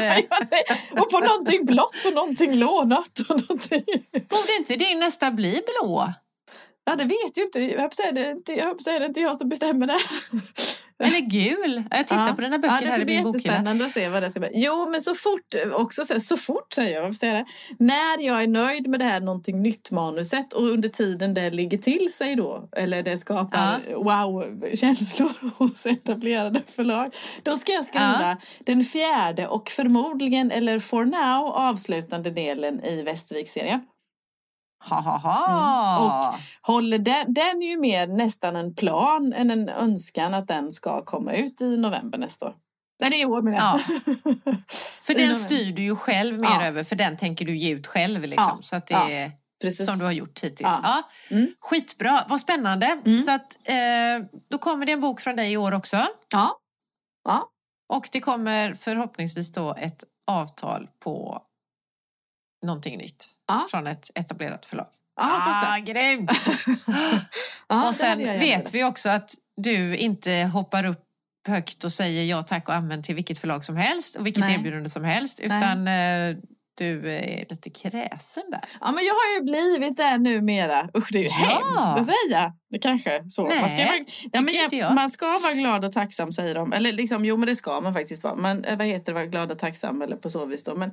S3: Och på någonting blått och någonting lånat. Och någonting.
S2: borde inte din nästa bli blå?
S3: Ja, det vet ju inte. Jag höll på säga det, är inte- jag det som bestämmer det. *laughs*
S2: Eller gul? Jag tittar
S3: Ja.
S2: på dina böcker
S3: ja, det
S2: här
S3: ska
S2: i
S3: bli
S2: min bokhylla.
S3: jättespännande att se vad det ska bli. Jo, men så fort, också så, så fort säger jag, varför säger jag det? När jag är nöjd med det här någonting nytt manuset och under tiden det ligger till sig då, eller det skapar wow-känslor *laughs* hos etablerade förlag, då ska jag skriva den fjärde och förmodligen, eller for now, avslutande delen i Västervik-serien.
S2: Ha, ha, ha.
S3: Mm. Håller den, den är ju mer nästan en plan än en önskan att den ska komma ut i november nästa år. Nej, det är i år menar jag.
S2: Ja. *laughs* För den styr du ju själv mer
S3: Ja.
S2: över, för den tänker du ge ut själv. Liksom,
S3: Ja.
S2: Så att det är
S3: Precis.
S2: som du har gjort hittills.
S3: Ja.
S2: Ja.
S3: Mm.
S2: Skitbra, vad spännande.
S3: Mm.
S2: Så att, eh, då kommer det en bok från dig i år också.
S3: Ja. Ja.
S2: Och det kommer förhoppningsvis då ett avtal på någonting nytt
S3: Ja.
S2: från ett etablerat förlag. Ah,
S3: det.
S2: grymt! *laughs*
S3: Ja,
S2: och sen vet vi också att du inte hoppar upp högt och säger ja tack och amen till vilket förlag som helst och vilket
S3: Nej.
S2: erbjudande som helst utan eh, du är lite kräsen där.
S3: Ja, men jag har ju blivit det numera. Usch, det är ju
S2: Ja.
S3: hemskt att säga. Det kanske så.
S2: Nej,
S3: man, ska vara, ja, men jag, man ska vara glad och tacksam säger de. Eller liksom, jo men det ska man faktiskt vara. Men eh, vad heter det, vara glad och tacksam eller på så vis då. Men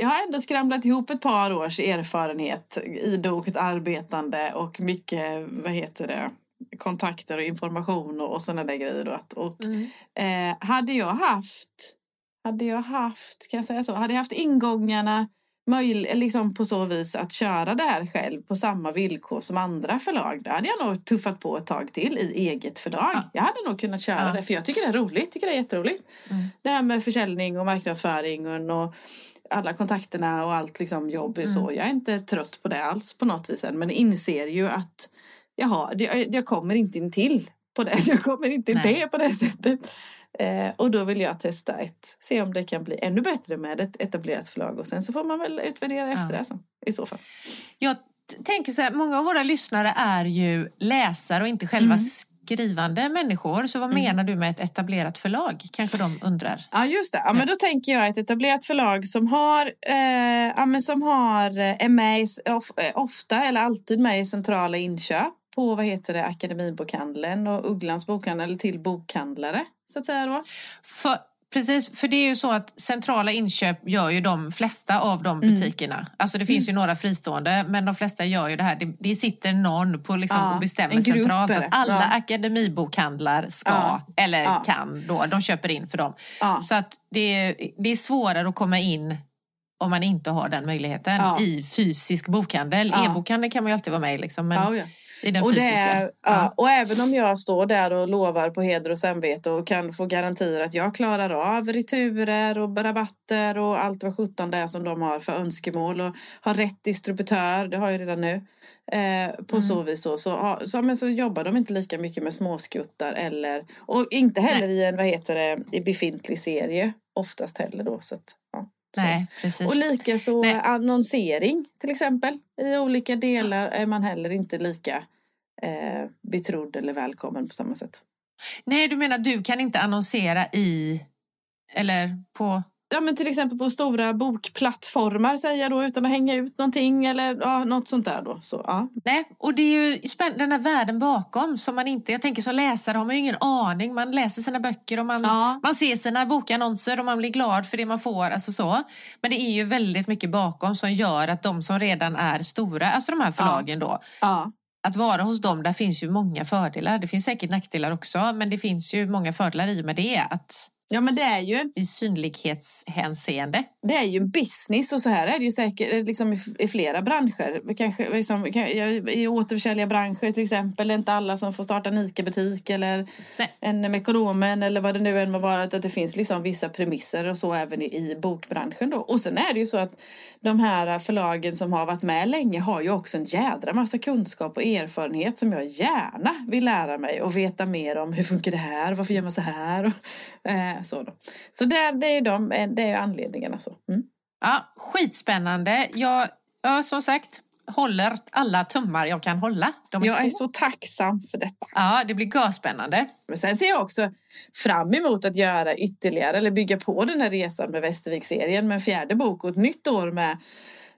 S3: jag har ändå skramlat ihop ett par års erfarenhet, idogt arbetande och mycket, vad heter det, kontakter och information och, och sådana där grejer. Då. Och Eh, hade jag haft, hade jag haft, kan jag säga så, hade jag haft ingångarna möjl, liksom på så vis att köra det här själv på samma villkor som andra förlag, då hade jag nog tuffat på ett tag till i eget förlag.
S2: Ja.
S3: Jag hade nog kunnat köra
S2: Ja.
S3: det, för jag tycker det är roligt, tycker det är jätteroligt.
S2: Mm.
S3: Det här med försäljning och marknadsföring och, och alla kontakterna och allt liksom jobb och så.
S2: Mm.
S3: Jag är inte trött på det alls på något vis än, men inser ju att jaha, det, jag kommer inte in till på det. *laughs* Jag kommer inte in det på det sättet. Eh, och då vill jag testa ett, se om det kan bli ännu bättre med ett etablerat förlag och sen så får man väl utvärdera
S2: Ja.
S3: efter det sen, i så fall.
S2: Jag tänker så här, många av våra lyssnare är ju läsare och inte själva
S3: Mm.
S2: Skrivande människor. Så vad menar du med ett etablerat förlag? Kanske de undrar.
S3: Ja just det, ja, men då tänker jag ett etablerat förlag som har, eh, ja, men som har, eh, är med i, eh, ofta eller alltid med i centrala inköp. på vad heter det, Akademibokhandeln och Ugglans bokhandel eller till bokhandlare så att säga då.
S2: För, precis, för det är ju så att centrala inköp gör ju de flesta av de butikerna. Alltså det finns ju några fristående men de flesta gör ju det här. Det, det sitter någon på liksom
S3: Ja,
S2: och bestämmer centralt att alla
S3: Ja.
S2: akademibokhandlar ska
S3: Ja.
S2: eller
S3: Ja.
S2: kan då. De köper in för dem. Så att det, är- det är svårare att komma in om man inte har den möjligheten i fysisk bokhandel. E-bokhandel kan man ju alltid vara med i liksom, men. I den
S3: Och, det
S2: fysiska.
S3: är, ja. och även om jag står där och lovar på heder och samvete och kan få garantier att jag klarar av returer och rabatter och allt vad sjutton det är som de har för önskemål och har rätt distributör, det har jag redan nu. Eh, på
S2: Mm.
S3: så vis så, så, så, men så jobbar de inte lika mycket med småskuttar eller och inte heller i en vad heter det, i befintlig serie oftast heller då. Så att.
S2: Nej, precis.
S3: Och lika så
S2: Nej.
S3: annonsering till exempel. I olika delar är man heller inte lika eh, betrodd eller välkommen på samma sätt.
S2: Nej, du menar du kan inte annonsera i eller på
S3: Ja men till exempel på stora bokplattformar säger jag då utan att hänga ut någonting eller ja, något sånt där då. Så, ja.
S2: Nej, och det är ju spänn- den här världen bakom som man inte... Jag tänker som läsare har man ju ingen aning. Man läser sina böcker och man,
S3: Ja.
S2: man ser sina bokannonser och man blir glad för det man får. Alltså så. Men det är ju väldigt mycket bakom som gör att de som redan är stora, alltså de här förlagen då,
S3: Ja.
S2: att vara hos dem, där finns ju många fördelar. Det finns säkert nackdelar också, men det finns ju många fördelar i och med det. Att
S3: ja men det är ju
S2: I synlighetshänseende.
S3: det är ju en business och så här är det ju säkert liksom i, flera branscher. Kanske liksom, I återförsäljliga branscher till exempel. Det är inte alla som får starta en ICA-butik eller
S2: Nej.
S3: en Mekonomen eller vad det nu än må vara. Att det finns liksom vissa premisser och så även i, i bokbranschen. Då. Och sen är det ju så att de här förlagen som har varit med länge har ju också en jädra massa kunskap och erfarenhet som jag gärna vill lära mig och veta mer om hur funkar det här, varför gör man så här och eh, så. Då. Så det, det är ju de, eh, det är anledningarna så. Mm.
S2: Ja, skitspännande. Jag, ja, som sagt, håller alla tummar jag kan hålla. De är
S3: Jag
S2: två.
S3: är så tacksam för detta.
S2: Ja, det blir görspännande.
S3: Men sen ser jag också fram emot att göra ytterligare eller bygga på den här resan med Västervik-serien med en fjärde bok och ett nytt år med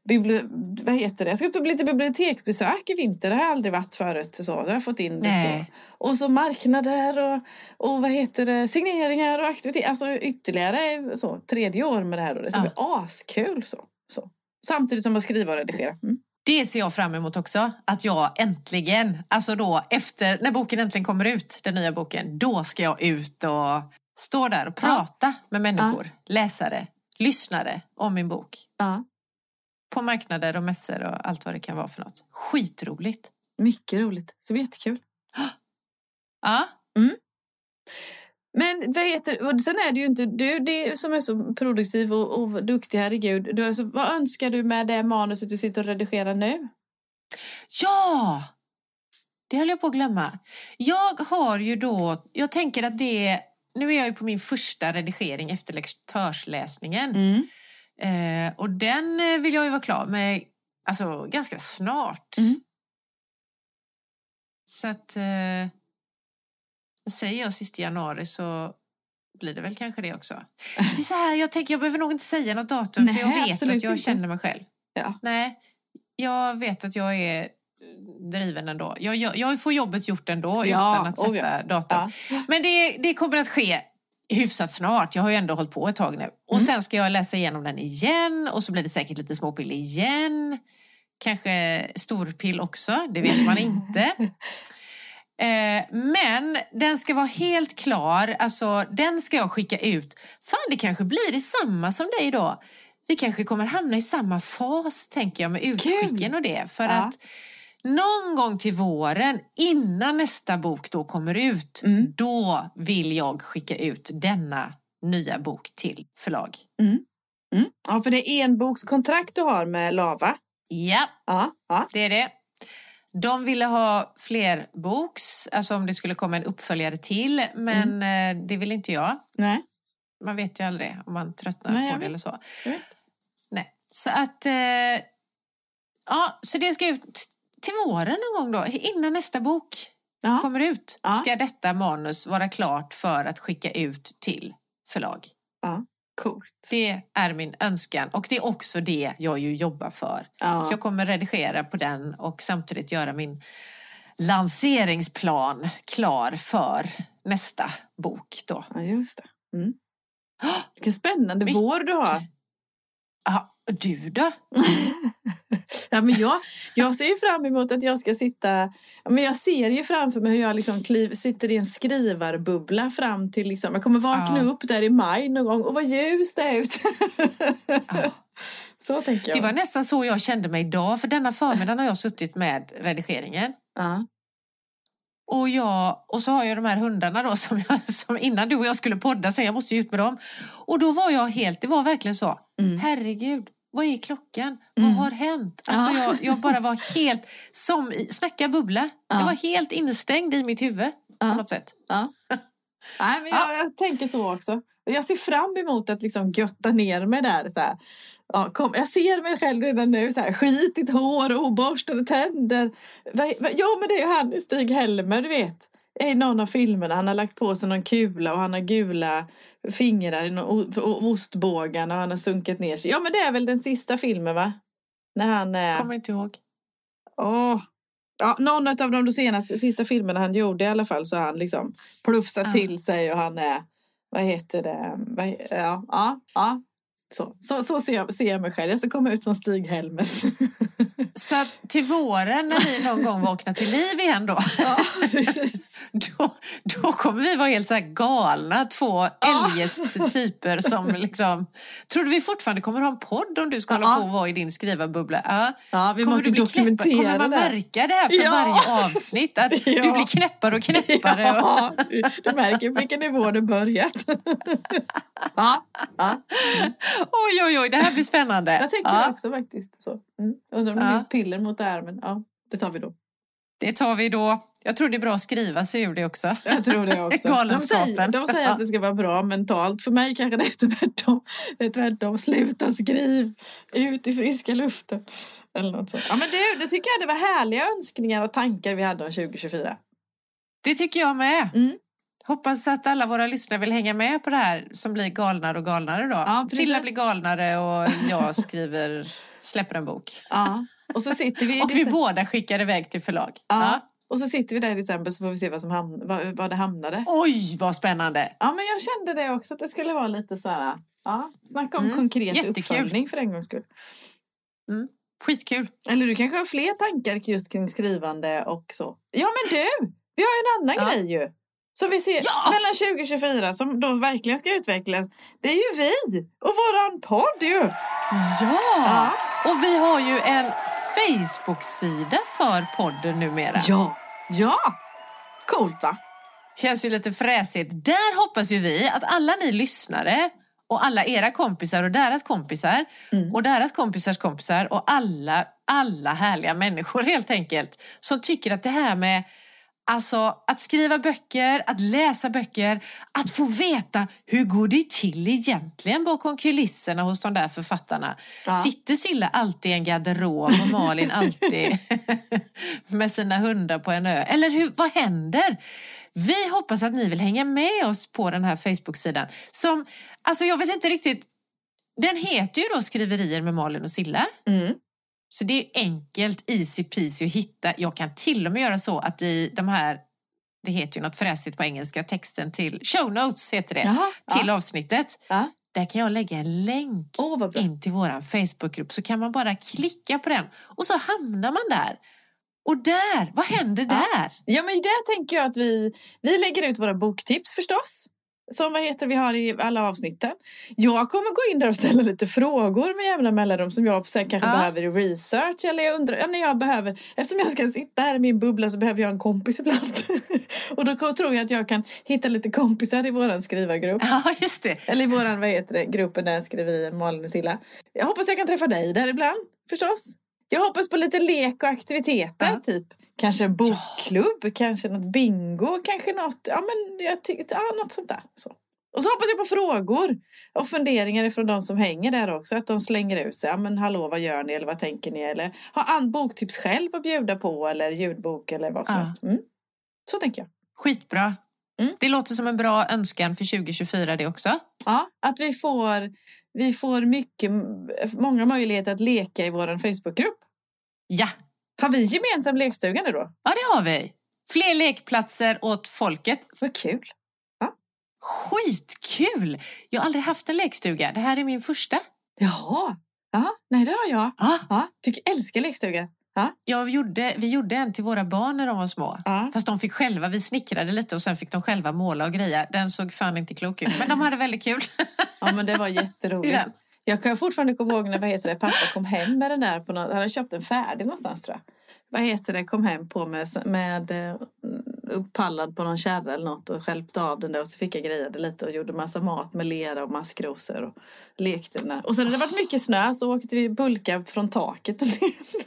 S3: bibli- vad heter det? Jag ska upp på lite biblioteksbesök i vinter. Det har jag aldrig varit förut. Så. Har jag fått in lite så. Och så marknader och, och vad heter det? signeringar och aktiviteter. Alltså ytterligare så, tredje år med det här. Då. Det ska
S2: Ja.
S3: bli askul. Så. Så. Samtidigt som att skriva och redigera. Mm.
S2: Det ser jag fram emot också. Att jag äntligen, alltså då efter, när boken äntligen kommer ut, den nya boken, då ska jag ut och stå där och prata med människor, läsare, lyssnare om min bok.
S3: Ja.
S2: På marknader och mässor och allt vad det kan vara för något. Skitroligt.
S3: Mycket roligt. Så det blir jättekul.
S2: Ja,
S3: Men vad heter, och sen är det ju inte du det som är så produktiv och, och duktig, herregud. Du, alltså, vad önskar du med det manuset du sitter och redigerar nu?
S2: Ja! Det höll jag på att glömma. Jag har ju då, jag tänker att det, nu är jag ju på min första redigering efter lektörsläsningen. Eh, och den eh, vill jag ju vara klar med alltså, ganska snart.
S3: Mm.
S2: Så att, eh, säger jag sista januari så blir det väl kanske det också. Det är så här, jag tänker jag behöver nog inte säga något datum
S3: Nej,
S2: för jag vet att jag
S3: inte.
S2: känner mig själv.
S3: Ja.
S2: Nej, jag vet att jag är driven ändå. Jag, jag, jag får jobbet gjort ändå
S3: Ja,
S2: utan att sätta
S3: oh ja.
S2: datum. Men det, det kommer att ske hyfsat snart. Jag har ju ändå hållit på ett tag nu. Och
S3: Mm.
S2: sen ska jag läsa igenom den igen och så blir det säkert lite småpill igen. Kanske storpill också, det vet man inte. *laughs* Eh, men den ska vara helt klar, alltså den ska jag skicka ut. Fan, det kanske blir detsamma som dig då. Vi kanske kommer hamna i samma fas, tänker jag, med utskicken och det. För
S3: Ja.
S2: att någon gång till våren, innan nästa bok då kommer ut,
S3: Mm.
S2: då vill jag skicka ut denna nya bok till förlag.
S3: Mm. Ja, för det är en bokskontrakt du har med Lava.
S2: Ja,
S3: Ja, ja.
S2: det är det. De ville ha fler boks, alltså om det skulle komma en uppföljare till, men eh, det vill inte jag.
S3: Nej,
S2: Man vet ju aldrig om man tröttnar
S3: Nej,
S2: på det
S3: vet.
S2: eller så. Nej. Så att... Eh, ja, så det ska ut till våren någon gång då, innan nästa bok
S3: Ja.
S2: kommer ut.
S3: Ja.
S2: Ska detta manus vara klart för att skicka ut till förlag.
S3: ja. Coolt.
S2: Det är min önskan och det är också det jag ju jobbar för.
S3: Ja.
S2: Så jag kommer redigera på den och samtidigt göra min lanseringsplan klar för nästa bok då.
S3: Ja, just det. Mm. Vilken spännande
S2: Mycket.
S3: vår du har.
S2: Ja, du då? *laughs*
S3: Ja, men jag, jag ser ju fram emot att jag ska sitta... Men jag ser ju framför mig hur jag liksom kliv, sitter i en skrivarbubbla fram till... Liksom, jag kommer vakna
S2: Ja.
S3: upp där i maj någon gång och vad ljust det är ute.
S2: Ja. *laughs*
S3: Så tänker jag.
S2: Det var nästan så jag kände mig idag, för denna förmiddagen har jag suttit med redigeringen.
S3: ja.
S2: Och, jag, och så har jag de här hundarna då som, jag, *laughs* som innan du och jag skulle podda, så jag måste ju ut med dem. Och då var jag helt, det var verkligen så,
S3: Mm.
S2: herregud, vad är klockan?
S3: Mm.
S2: Vad har hänt? Alltså
S3: Ja.
S2: jag, jag bara var helt, som snacka bubbla,
S3: Ja.
S2: jag var helt instängd i mitt huvud på
S3: Ja.
S2: något sätt.
S3: Ja. *laughs* Nej, men jag, jag tänker så också. Jag ser fram emot att liksom götta ner mig där. Så här. Ja, kom, jag ser mig själv redan nu. Så här, skitigt hår, oborstade tänder. Jo, men det är ju han Stig Helmer, du vet. I någon av filmerna. Han har lagt på sig någon kula och han har gula fingrar i någon o- o- ostbågen och han har sunkat ner sig. Ja, men det är väl den sista filmen, va? När han är...
S2: Kommer inte ihåg.
S3: Åh. Ja, någon av de senaste sista filmerna han gjorde i alla fall så han liksom plufsat
S2: Ja.
S3: till sig och han är, vad heter det, ja, ja, ja. Så, så, så ser, jag, ser jag mig själv. Jag ska komma ut som Stig-Helmer. *laughs*
S2: Så att till våren när vi någon gång vaknar till liv igen då,
S3: ja, *laughs*
S2: då, då kommer vi vara helt så galna, två eljest typer som liksom... Tror du vi fortfarande kommer ha en podd om du ska hålla
S3: Ja.
S2: på och vara i din skrivarbubbla? Ja.
S3: Ja, vi
S2: Kommer
S3: måste dokumentera
S2: Kommer man
S3: det.
S2: märka det här för
S3: Ja.
S2: varje avsnitt? Att *laughs*
S3: Ja.
S2: du blir knäppare och knäppare?
S3: Ja, du, märker på vilken nivå det börjat. *laughs* ja, ja.
S2: Oj, oj, oj, det här blir spännande.
S3: Jag tänker
S2: ja,
S3: det också faktiskt. Så. Mm. Undrar om det
S2: Ja.
S3: finns piller mot det här, men ja, det tar vi då.
S2: Det tar vi då. Jag tror det är bra att skriva sig ur det också.
S3: Jag tror det också. *laughs* De säger, de säger att det ska vara bra mentalt. För mig kanske det är tvärtom. Det är tvärtom. Sluta skriv. Ut i friska luften. Eller något sånt. Ja, men du, det tycker jag det var härliga önskningar och tankar vi hade om 2024.
S2: Det tycker jag med.
S3: Mm.
S2: Hoppas att alla våra lyssnare vill hänga med på det här som blir galnare och galnare då.
S3: Ja.
S2: Silla blir galnare och jag skriver, *laughs* släpper en bok.
S3: Ja. Och så sitter vi *laughs*
S2: Och vi båda skickar iväg till förlag.
S3: Ja. Och så sitter vi där i december så får vi se vad som hamn, vad, vad det hamnade.
S2: Oj, vad spännande!
S3: Ja, men jag kände det också att det skulle vara lite så här. Ja, snacka om
S2: Mm,
S3: konkret
S2: jättekul.
S3: uppföljning för en gångs skull.
S2: Skitkul!
S3: Eller du kanske har fler tankar just kring skrivande och så. Ja men du! Vi har en annan
S2: Ja.
S3: grej ju. Som vi ser
S2: Ja!
S3: mellan 2024 som då verkligen ska utvecklas. Det är ju vi och våran podd ju.
S2: Ja!
S3: Ja.
S2: Och vi har ju en Facebook-sida för podden numera.
S3: Ja. Ja! Coolt va?
S2: Känns ju lite fräsigt. Där hoppas ju vi att alla ni lyssnare och alla era kompisar och deras kompisar
S3: Mm.
S2: och deras kompisars kompisar och alla, alla härliga människor *laughs* helt enkelt som tycker att det här med Alltså att skriva böcker, att läsa böcker, att få veta hur går det till egentligen bakom kulisserna hos de där författarna.
S3: Ja.
S2: Sitter Silla alltid i en garderob och Malin alltid *laughs* med sina hundar på en ö? Eller hur, vad händer? Vi hoppas att ni vill hänga med oss på den här Facebook-sidan som, alltså jag vet inte riktigt, den heter ju då Skriverier med Malin och Silla.
S3: Mm.
S2: Så det är enkelt, easy peasy att hitta. Jag kan till och med göra så att i de här, det heter ju något fräsigt på engelska, texten till, show notes heter det,
S3: Jaha,
S2: till
S3: ja.
S2: avsnittet.
S3: Ja.
S2: Där kan jag lägga en länk
S3: bra.
S2: in till vår Facebookgrupp så kan man bara klicka på den och så hamnar man där. Och där, vad händer
S3: Ja.
S2: där?
S3: Ja men där tänker jag att vi, vi lägger ut våra boktips förstås. Som vad heter vi har i alla avsnitten. Jag kommer gå in där och ställa lite frågor med jämna mellanrum som jag sen kanske
S2: Ja.
S3: behöver i research. Eller jag undrar, när jag behöver, eftersom jag ska sitta här i min bubbla så behöver jag en kompis ibland. *laughs* och då tror jag att jag kan hitta lite kompisar i våran skrivargrupp.
S2: Ja, just det.
S3: Eller i våran, vad heter det, gruppen där skriver Malin och Silla. Jag hoppas jag kan träffa dig där ibland, förstås. Jag hoppas på lite lek och aktiviteter,
S2: Ja.
S3: typ. Kanske en bokklubb, kanske något bingo, kanske något, ja men jag ja något sånt där. Så. Och så hoppas jag på frågor och funderingar från de som hänger där också. Att de slänger ut sig. Ja men hallå vad gör ni eller vad tänker ni? Eller har an boktips själv att bjuda på eller ljudbok eller vad som
S2: Ja.
S3: helst. Mm. Så tänker jag.
S2: Skitbra.
S3: Mm.
S2: Det låter som en bra önskan för 2024 det också.
S3: Ja, att vi får, vi får mycket, många möjligheter att leka i vår Facebookgrupp.
S2: Ja,
S3: Har vi gemensam lekstuga nu då?
S2: Ja, det har vi. Fler lekplatser åt folket.
S3: Vad kul.
S2: Skitkul! Jag har aldrig haft en lekstuga. Det här är min första.
S3: Jaha. Ja, nej det har jag.
S2: Ja,
S3: Ja, tycker, älskar lekstuga.
S2: jag gjorde, vi gjorde en till våra barn när de var små.
S3: Ja.
S2: Fast de fick själva, vi snickrade lite och sen fick de själva måla och greja. Den såg fan inte klok ut, men de hade väldigt kul.
S3: ja, men det var jätteroligt. *laughs* Jag kan fortfarande komma ihåg när vad heter det, pappa kom hem med den där. På något, han hade köpt den färdig någonstans tror jag. Vad heter det, kom hem på med, med eh, upppallad på någon kärra eller något och skälpte av den där och så fick jag greja det lite och gjorde massa mat med lera och maskrosor och lekte den där. Och sen när det varit mycket snö så åkte vi bulka från taket *laughs* och lekte.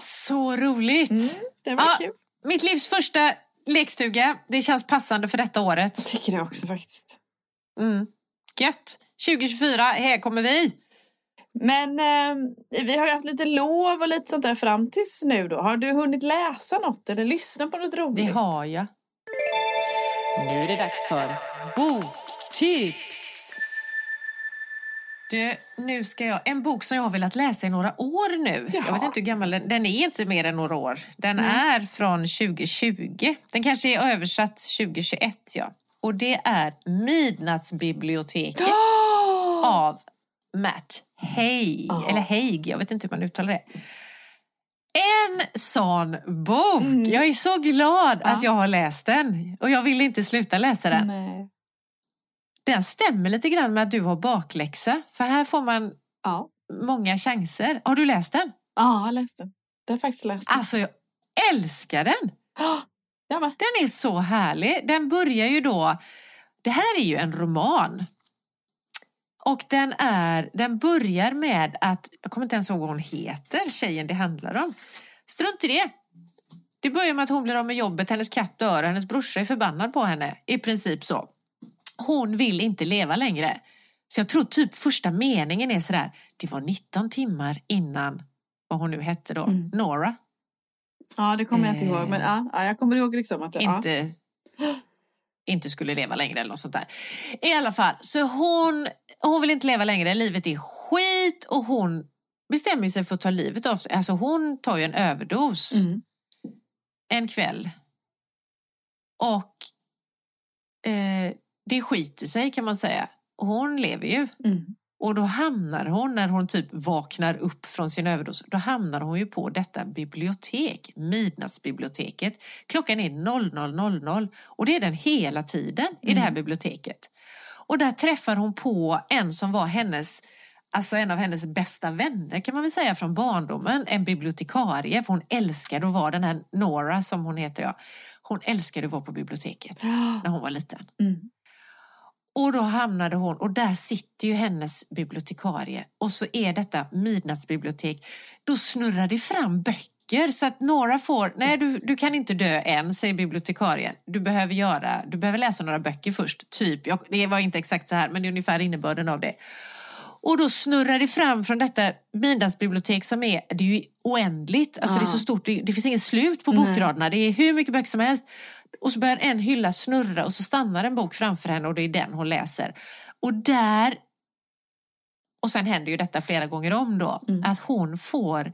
S2: Så roligt!
S3: Mm, det var
S2: Ja.
S3: kul.
S2: Mitt livs första lekstuga. Det känns passande för detta året.
S3: Jag tycker det också faktiskt.
S2: Mm. Gött! 2024, här kommer vi!
S3: Men eh, vi har ju haft lite lov och lite sånt där fram tills nu då. Har du hunnit läsa något eller lyssna på något roligt?
S2: Det har jag.
S1: Nu är det dags för
S2: Boktips! Du, nu ska jag... En bok som jag har velat läsa i några år nu. Jag
S3: Jaha.
S2: vet inte hur gammal den Den är inte mer än några år. Den
S3: Nej.
S2: är från 2020. Den kanske är översatt 2021, ja. Och det är Midnattsbiblioteket av Matt Haig.
S3: Ja.
S2: Eller Haig, jag vet inte hur man uttalar det. En sån bok!
S3: Mm.
S2: Jag är så glad
S3: Ja.
S2: att jag har läst den. Och jag vill inte sluta läsa den.
S3: Nej.
S2: Den stämmer lite grann med att du har bakläxa. För här får man
S3: Ja.
S2: många chanser. Har du läst den?
S3: ja, jag har läst den. Jag har faktiskt läst den.
S2: Alltså, jag älskar den!
S3: Med.
S2: Den är så härlig. Den börjar ju då... Det här är ju en roman. Och den, är, den börjar med att... Jag kommer inte ens ihåg vad hon heter, tjejen det handlar om. Strunt i det. Det börjar med att hon blir av med jobbet, hennes katt dör och hennes brorsa är förbannad på henne. I princip så. Hon vill inte leva längre. Så jag tror typ första meningen är sådär. Det var 19 timmar innan, vad hon nu hette då,
S3: Mm.
S2: Nora.
S3: Ja, det kommer jag inte
S2: Eh.
S3: ihåg. Men ja, ja, jag kommer ihåg liksom att det, ja.
S2: Inte, skulle leva längre eller något sånt där. I alla fall, så hon, hon vill inte leva längre. Livet är skit och hon bestämmer sig för att ta livet av sig. Alltså hon tar ju en överdos
S3: Mm.
S2: en kväll. Och eh, det skiter sig kan man säga. Hon lever ju.
S3: Mm.
S2: Och då hamnar hon, när hon typ vaknar upp från sin överdos, då hamnar hon ju på detta bibliotek, Midnattsbiblioteket. Klockan är 00.00 och det är den hela tiden i det här biblioteket. Och där träffar hon på en som var hennes, alltså en av hennes bästa vänner kan man väl säga från barndomen, en bibliotekarie. För hon älskade att vara den här Nora som hon heter, ja. Hon älskade att vara på biblioteket när hon var liten.
S3: Mm.
S2: Och då hamnade hon, och där sitter ju hennes bibliotekarie. Och så är detta midnattsbibliotek. Då snurrar det fram böcker så att några får, nej du, du kan inte dö än, säger bibliotekarien. Du behöver göra, du behöver läsa några böcker först. Typ, jag, det var inte exakt så här, men det är ungefär innebörden av det. Och då snurrar det fram från detta midnattsbibliotek som är, det är ju oändligt. Alltså det är så stort, det, det finns ingen slut på bokraderna. Det är hur mycket böcker som helst. Och så börjar en hylla snurra och så stannar en bok framför henne och det är den hon läser. Och där, och sen händer ju detta flera gånger om då,
S3: Mm.
S2: att hon får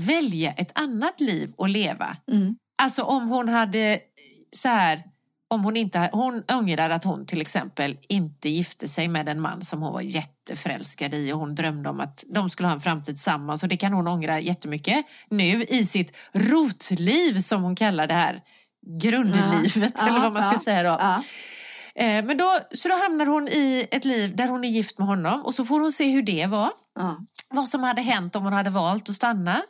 S2: välja ett annat liv att leva.
S3: Mm.
S2: Alltså om hon hade så här, om hon inte, hon ångrar att hon till exempel inte gifte sig med en man som hon var jätteförälskad i och hon drömde om att de skulle ha en framtid tillsammans och det kan hon ångra jättemycket nu i sitt rotliv som hon kallar det här grundlivet
S3: Ja,
S2: eller vad man ska säga då. Eh, Men då, så då hamnar hon i ett liv där hon är gift med honom och så får hon se hur det var.
S3: Ja.
S2: Vad som hade hänt om hon hade valt att stanna.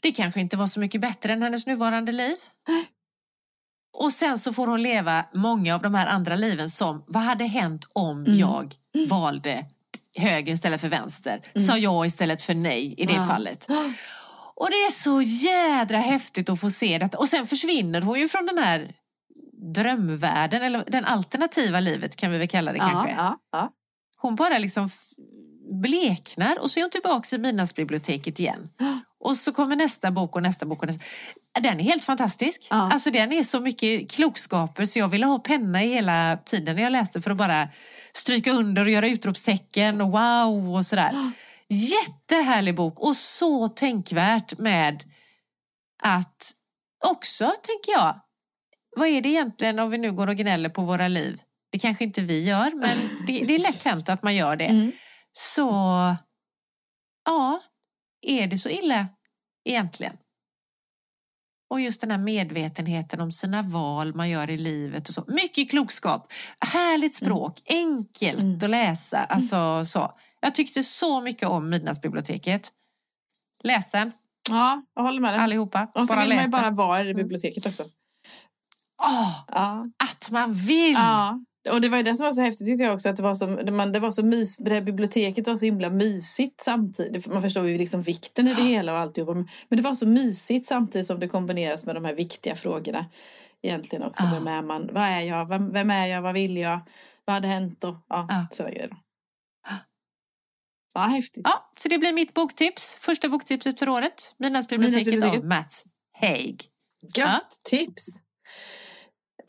S2: Det kanske inte var så mycket bättre än hennes nuvarande liv. *gasps* Och sen så får hon leva många av de här andra liven som, vad hade hänt om
S3: Mm.
S2: jag valde höger istället för vänster? Sa ja istället för nej i det
S3: Ja.
S2: fallet. *gasps* Och det är så jädra häftigt att få se detta. Och sen försvinner hon ju från den här drömvärlden, eller den alternativa livet kan vi väl kalla det
S3: Ja,
S2: kanske.
S3: ja, ja.
S2: Hon bara liksom bleknar och så är hon tillbaka i midnattsbiblioteket igen. *gasps* Och så kommer nästa bok och nästa bok. Och nästa. Den är helt fantastisk.
S3: Ja.
S2: Alltså den är så mycket klokskaper så jag ville ha penna i hela tiden när jag läste för att bara stryka under och göra utropstecken och wow och sådär. *gasps* Jättehärlig bok och så tänkvärt med att också, tänker jag, vad är det egentligen om vi nu går och gnäller på våra liv? Det kanske inte vi gör, men *laughs* det, det är lätt hänt att man gör det.
S3: Mm.
S2: Så, ja, är det så illa egentligen? Och just den här medvetenheten om sina val man gör i livet och så. Mycket klokskap, härligt språk, enkelt
S3: Mm.
S2: att läsa. Alltså, så. Jag tyckte så mycket om Midnattsbiblioteket. Läs den,
S3: Ja, jag håller med dig.
S2: allihopa.
S3: Och så
S2: bara
S3: vill man ju bara vara i biblioteket också.
S2: Åh,
S3: Ja.
S2: att man vill!
S3: ja. Och det var ju det som var så häftigt tyckte jag också. Att det var så, det var så mys, det här biblioteket var så himla mysigt samtidigt. Man förstår ju liksom vikten i det hela och alltihopa. Men det var så mysigt samtidigt som det kombineras med de här viktiga frågorna. Egentligen också.
S2: Ja.
S3: Vem är man? Vad är jag? Vem, vem är jag? Vad vill jag? Vad hade hänt? Och, ja,
S2: Ja.
S3: sådana grejer. Ja, häftigt.
S2: Ja, så det blir mitt boktips. Första boktipset för året. Midnattsbiblioteket
S3: Midnattsbiblioteket.
S2: av Mats Haig.
S3: Gött
S2: Ja.
S3: tips!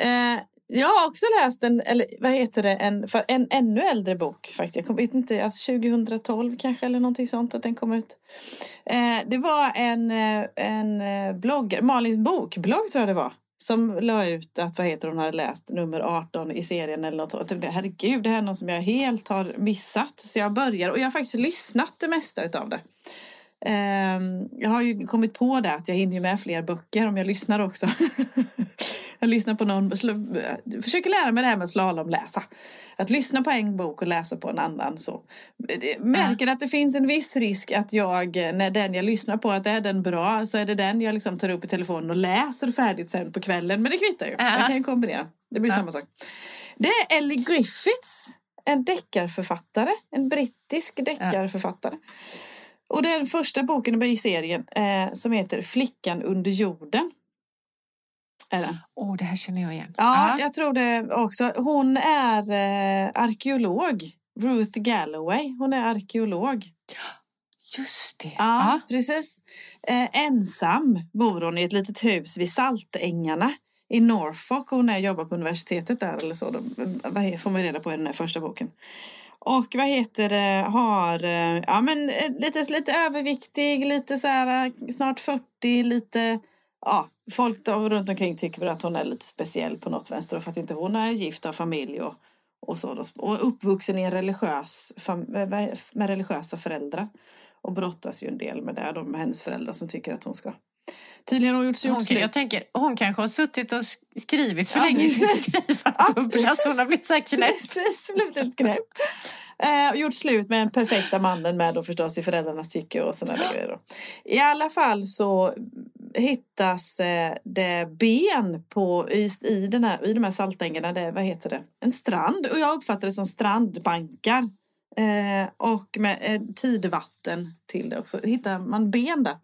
S3: Eh, jag har också läst en, eller vad heter det, en, för en ännu äldre bok faktiskt. Jag vet inte, alltså 2012 kanske eller någonting sånt att den kom ut. Eh, det var en, eh, en eh, bloggare, Malins bokblogg tror jag det var. Som la ut att vad heter hon hade läst nummer 18 i serien eller något sånt. Jag tänkte, herregud, det här är något som jag helt har missat. Så jag börjar och jag har faktiskt lyssnat det mesta utav det. Ehm, jag har ju kommit på det att jag hinner med fler böcker om jag lyssnar också. *laughs* jag lyssnar på någon, sl- försöker lära mig det här med slalomläsa. Att lyssna på en bok och läsa på en annan. Så. Det- Märker att det finns en viss risk att jag, när den jag lyssnar på, att är den bra så är det den jag liksom tar upp i telefonen och läser färdigt sen på kvällen. Men det kvittar ju.
S2: Ja.
S3: Jag kan ju kombinera. Det blir
S2: Ja.
S3: samma sak. Det är Ellie Griffiths, en deckarförfattare. En brittisk deckarförfattare. Och det är den första boken i serien eh, som heter Flickan under jorden.
S2: Åh, det här känner jag igen.
S3: Ja, jag tror det också. Hon är eh, arkeolog. Ruth Galloway. Hon är arkeolog.
S2: Just det.
S3: Ja, precis. Eh, ensam bor hon i ett litet hus vid Saltängarna i Norfolk. Hon är, jobbar på universitetet där eller så. De, vad får man reda på i den här första boken. Och vad heter det, har, eh, ja men eh, lite, lite överviktig, lite så här eh, snart 40, lite, ja, folk då runt omkring tycker väl att hon är lite speciell på något vänster för att inte hon är gift och har familj och, och så. Då. Och uppvuxen i en religiös, med religiösa föräldrar. Och brottas ju en del med det, De, med hennes föräldrar som tycker att hon ska Tydligen har hon gjort,
S2: Hon,
S3: gjort
S2: kan-
S3: slut.
S2: jag tänker, hon kanske har suttit och sk- skrivit för
S3: Ja,
S2: länge
S3: precis.
S2: skrivarbubbla
S3: Ja,
S2: så hon har blivit så här knäpp.
S3: Precis, blivit ett knäpp. Eh, och gjort slut med den perfekta mannen med då förstås i föräldrarnas tycke och sådana där grejer. Då. I alla fall så hittas eh, det ben på, i, i, den här, i de här saltängarna, det, vad heter det? En strand. Och jag uppfattar det som strandbankar. Eh, och med eh, tidvatten till det också. Hittar man ben där.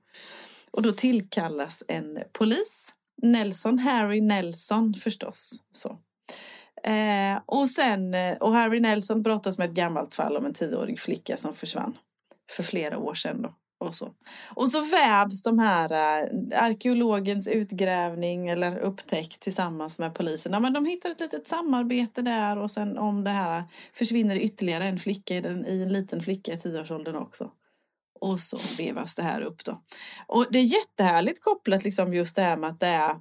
S3: Och då tillkallas en polis. Nelson, Harry Nelson förstås. Så. Eh, och sen, eh, och Harry Nelson brottas med ett gammalt fall om en tioårig flicka som försvann för flera år sedan. Då. Och, så. och så vävs de här eh, arkeologens utgrävning eller upptäckt tillsammans med polisen. Ja, men de hittar ett litet samarbete där och sen om det här försvinner ytterligare en flicka i, den, i en liten flicka i tioårsåldern också. Och så vevas det här upp då. Och det är jättehärligt kopplat liksom just det här med att det är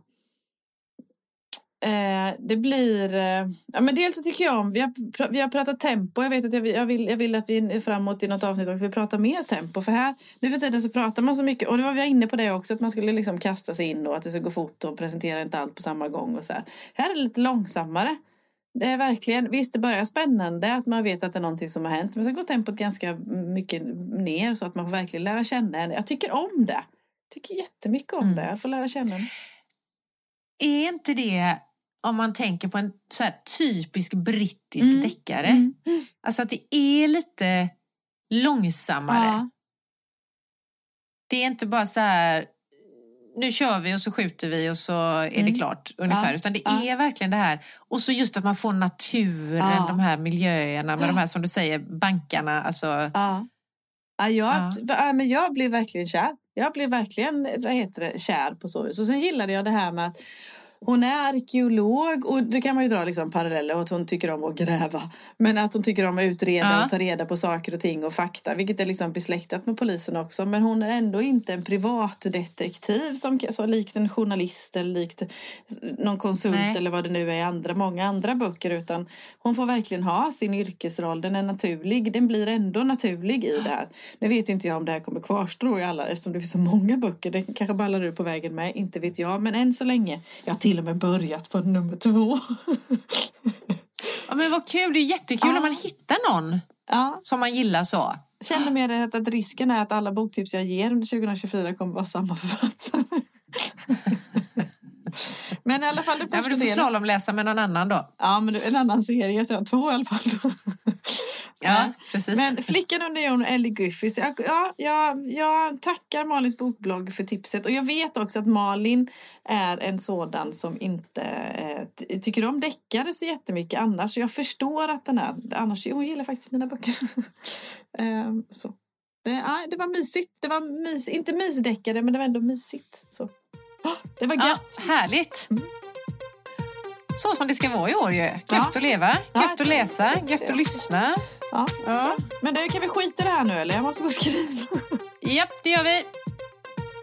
S3: Eh, det blir... Eh, ja, men dels så tycker jag om... Vi har, pr- vi har pratat tempo. Jag vet att jag, vill- jag, vill, jag vill att vi är framåt i något avsnitt också. Vi pratar mer tempo. För här, nu för tiden så pratar man så mycket. Och det var vi inne på det också. Att man skulle liksom kasta sig in och att det ska gå fort och presentera inte allt på samma gång. och så här. här är det lite långsammare. Det är verkligen... Visst, det börjar spännande att man vet att det är någonting som har hänt. Men sen går tempot ganska mycket ner så att man får verkligen lära känna henne. Jag tycker om det. Jag tycker jättemycket om
S2: Mm.
S3: det. Jag får lära känna henne.
S2: Är inte det, om man tänker på en så här typisk brittisk
S3: Mm.
S2: deckare,
S3: Mm.
S2: alltså att det är lite långsammare.
S3: Ja.
S2: Det är inte bara så här, nu kör vi och så skjuter vi och så är det
S3: Mm.
S2: klart ungefär.
S3: Ja,
S2: Utan det
S3: ja.
S2: är verkligen det här. Och så just att man får naturen,
S3: Ja.
S2: de här miljöerna med de här som du säger, bankarna. Alltså,
S3: Ja. Ja, jag,
S2: Ja.
S3: ja. men jag blev verkligen kär. Jag blev verkligen vad heter det, kär på så vis. Och sen gillade jag det här med att hon är arkeolog och det kan man ju dra liksom paralleller och att hon tycker om att gräva. Men att hon tycker om att utreda
S2: Ja.
S3: och ta reda på saker och ting och fakta, vilket är liksom besläktat med polisen också. Men hon är ändå inte en privatdetektiv som så likt en journalist eller likt någon konsult
S2: Nej.
S3: eller vad det nu är i andra, många andra böcker utan hon får verkligen ha sin yrkesroll. Den är naturlig. Den blir ändå naturlig i det här. Nu vet inte jag om det här kommer kvarstå i alla eftersom det finns så många böcker. Det kanske ballar ur på vägen med. Inte vet jag. Men än så länge. Jag till och med börjat på nummer två.
S2: Ja, men vad kul, det är jättekul
S3: Ja.
S2: när man hittar någon
S3: ja,
S2: som man gillar så.
S3: känner mer att, att risken är att alla boktips jag ger under 2024 kommer vara samma författare. Men i alla fall den
S2: Ja, men
S3: första
S2: du får slalomläsa med någon annan då.
S3: Ja, men en annan serie så jag har två i alla fall.
S2: Ja, precis.
S3: Men Flickan under jorden, Ellie Griffiths. Jag, ja, jag, jag tackar Malins bokblogg för tipset. Och jag vet också att Malin är en sådan som inte eh, ty- tycker om deckare så jättemycket annars. Jag förstår att den är... Annars, hon gillar faktiskt mina böcker. *laughs* Ehm, så. Det, ja, det var mysigt. Det var mys, inte mysdeckare, men det var ändå mysigt. Så. Ah, Det var
S2: ja,
S3: gött.
S2: härligt. Så som det ska vara i år ju. Gött
S3: Ja.
S2: att leva,
S3: Ja,
S2: gött att läsa, gött att lyssna.
S3: Ja,
S2: Ja.
S3: Men du, kan vi skita i det här nu eller? Jag måste gå och skriva.
S2: Japp, det gör vi.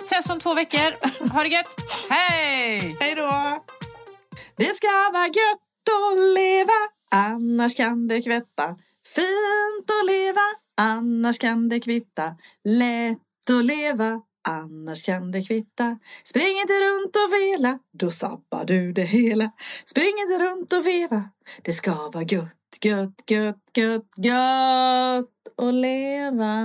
S2: Ses om två veckor. Ha det gött. Hej!
S3: Hej då! Det ska vara gött att leva, annars kan det kvätta. Fint att leva, annars kan det kvitta. Lätt att leva, annars kan det kvitta. Spring inte runt och vela, då sabbar du det hela. Spring inte runt och veva, det ska vara gött, gött, gött, gött, gött att leva.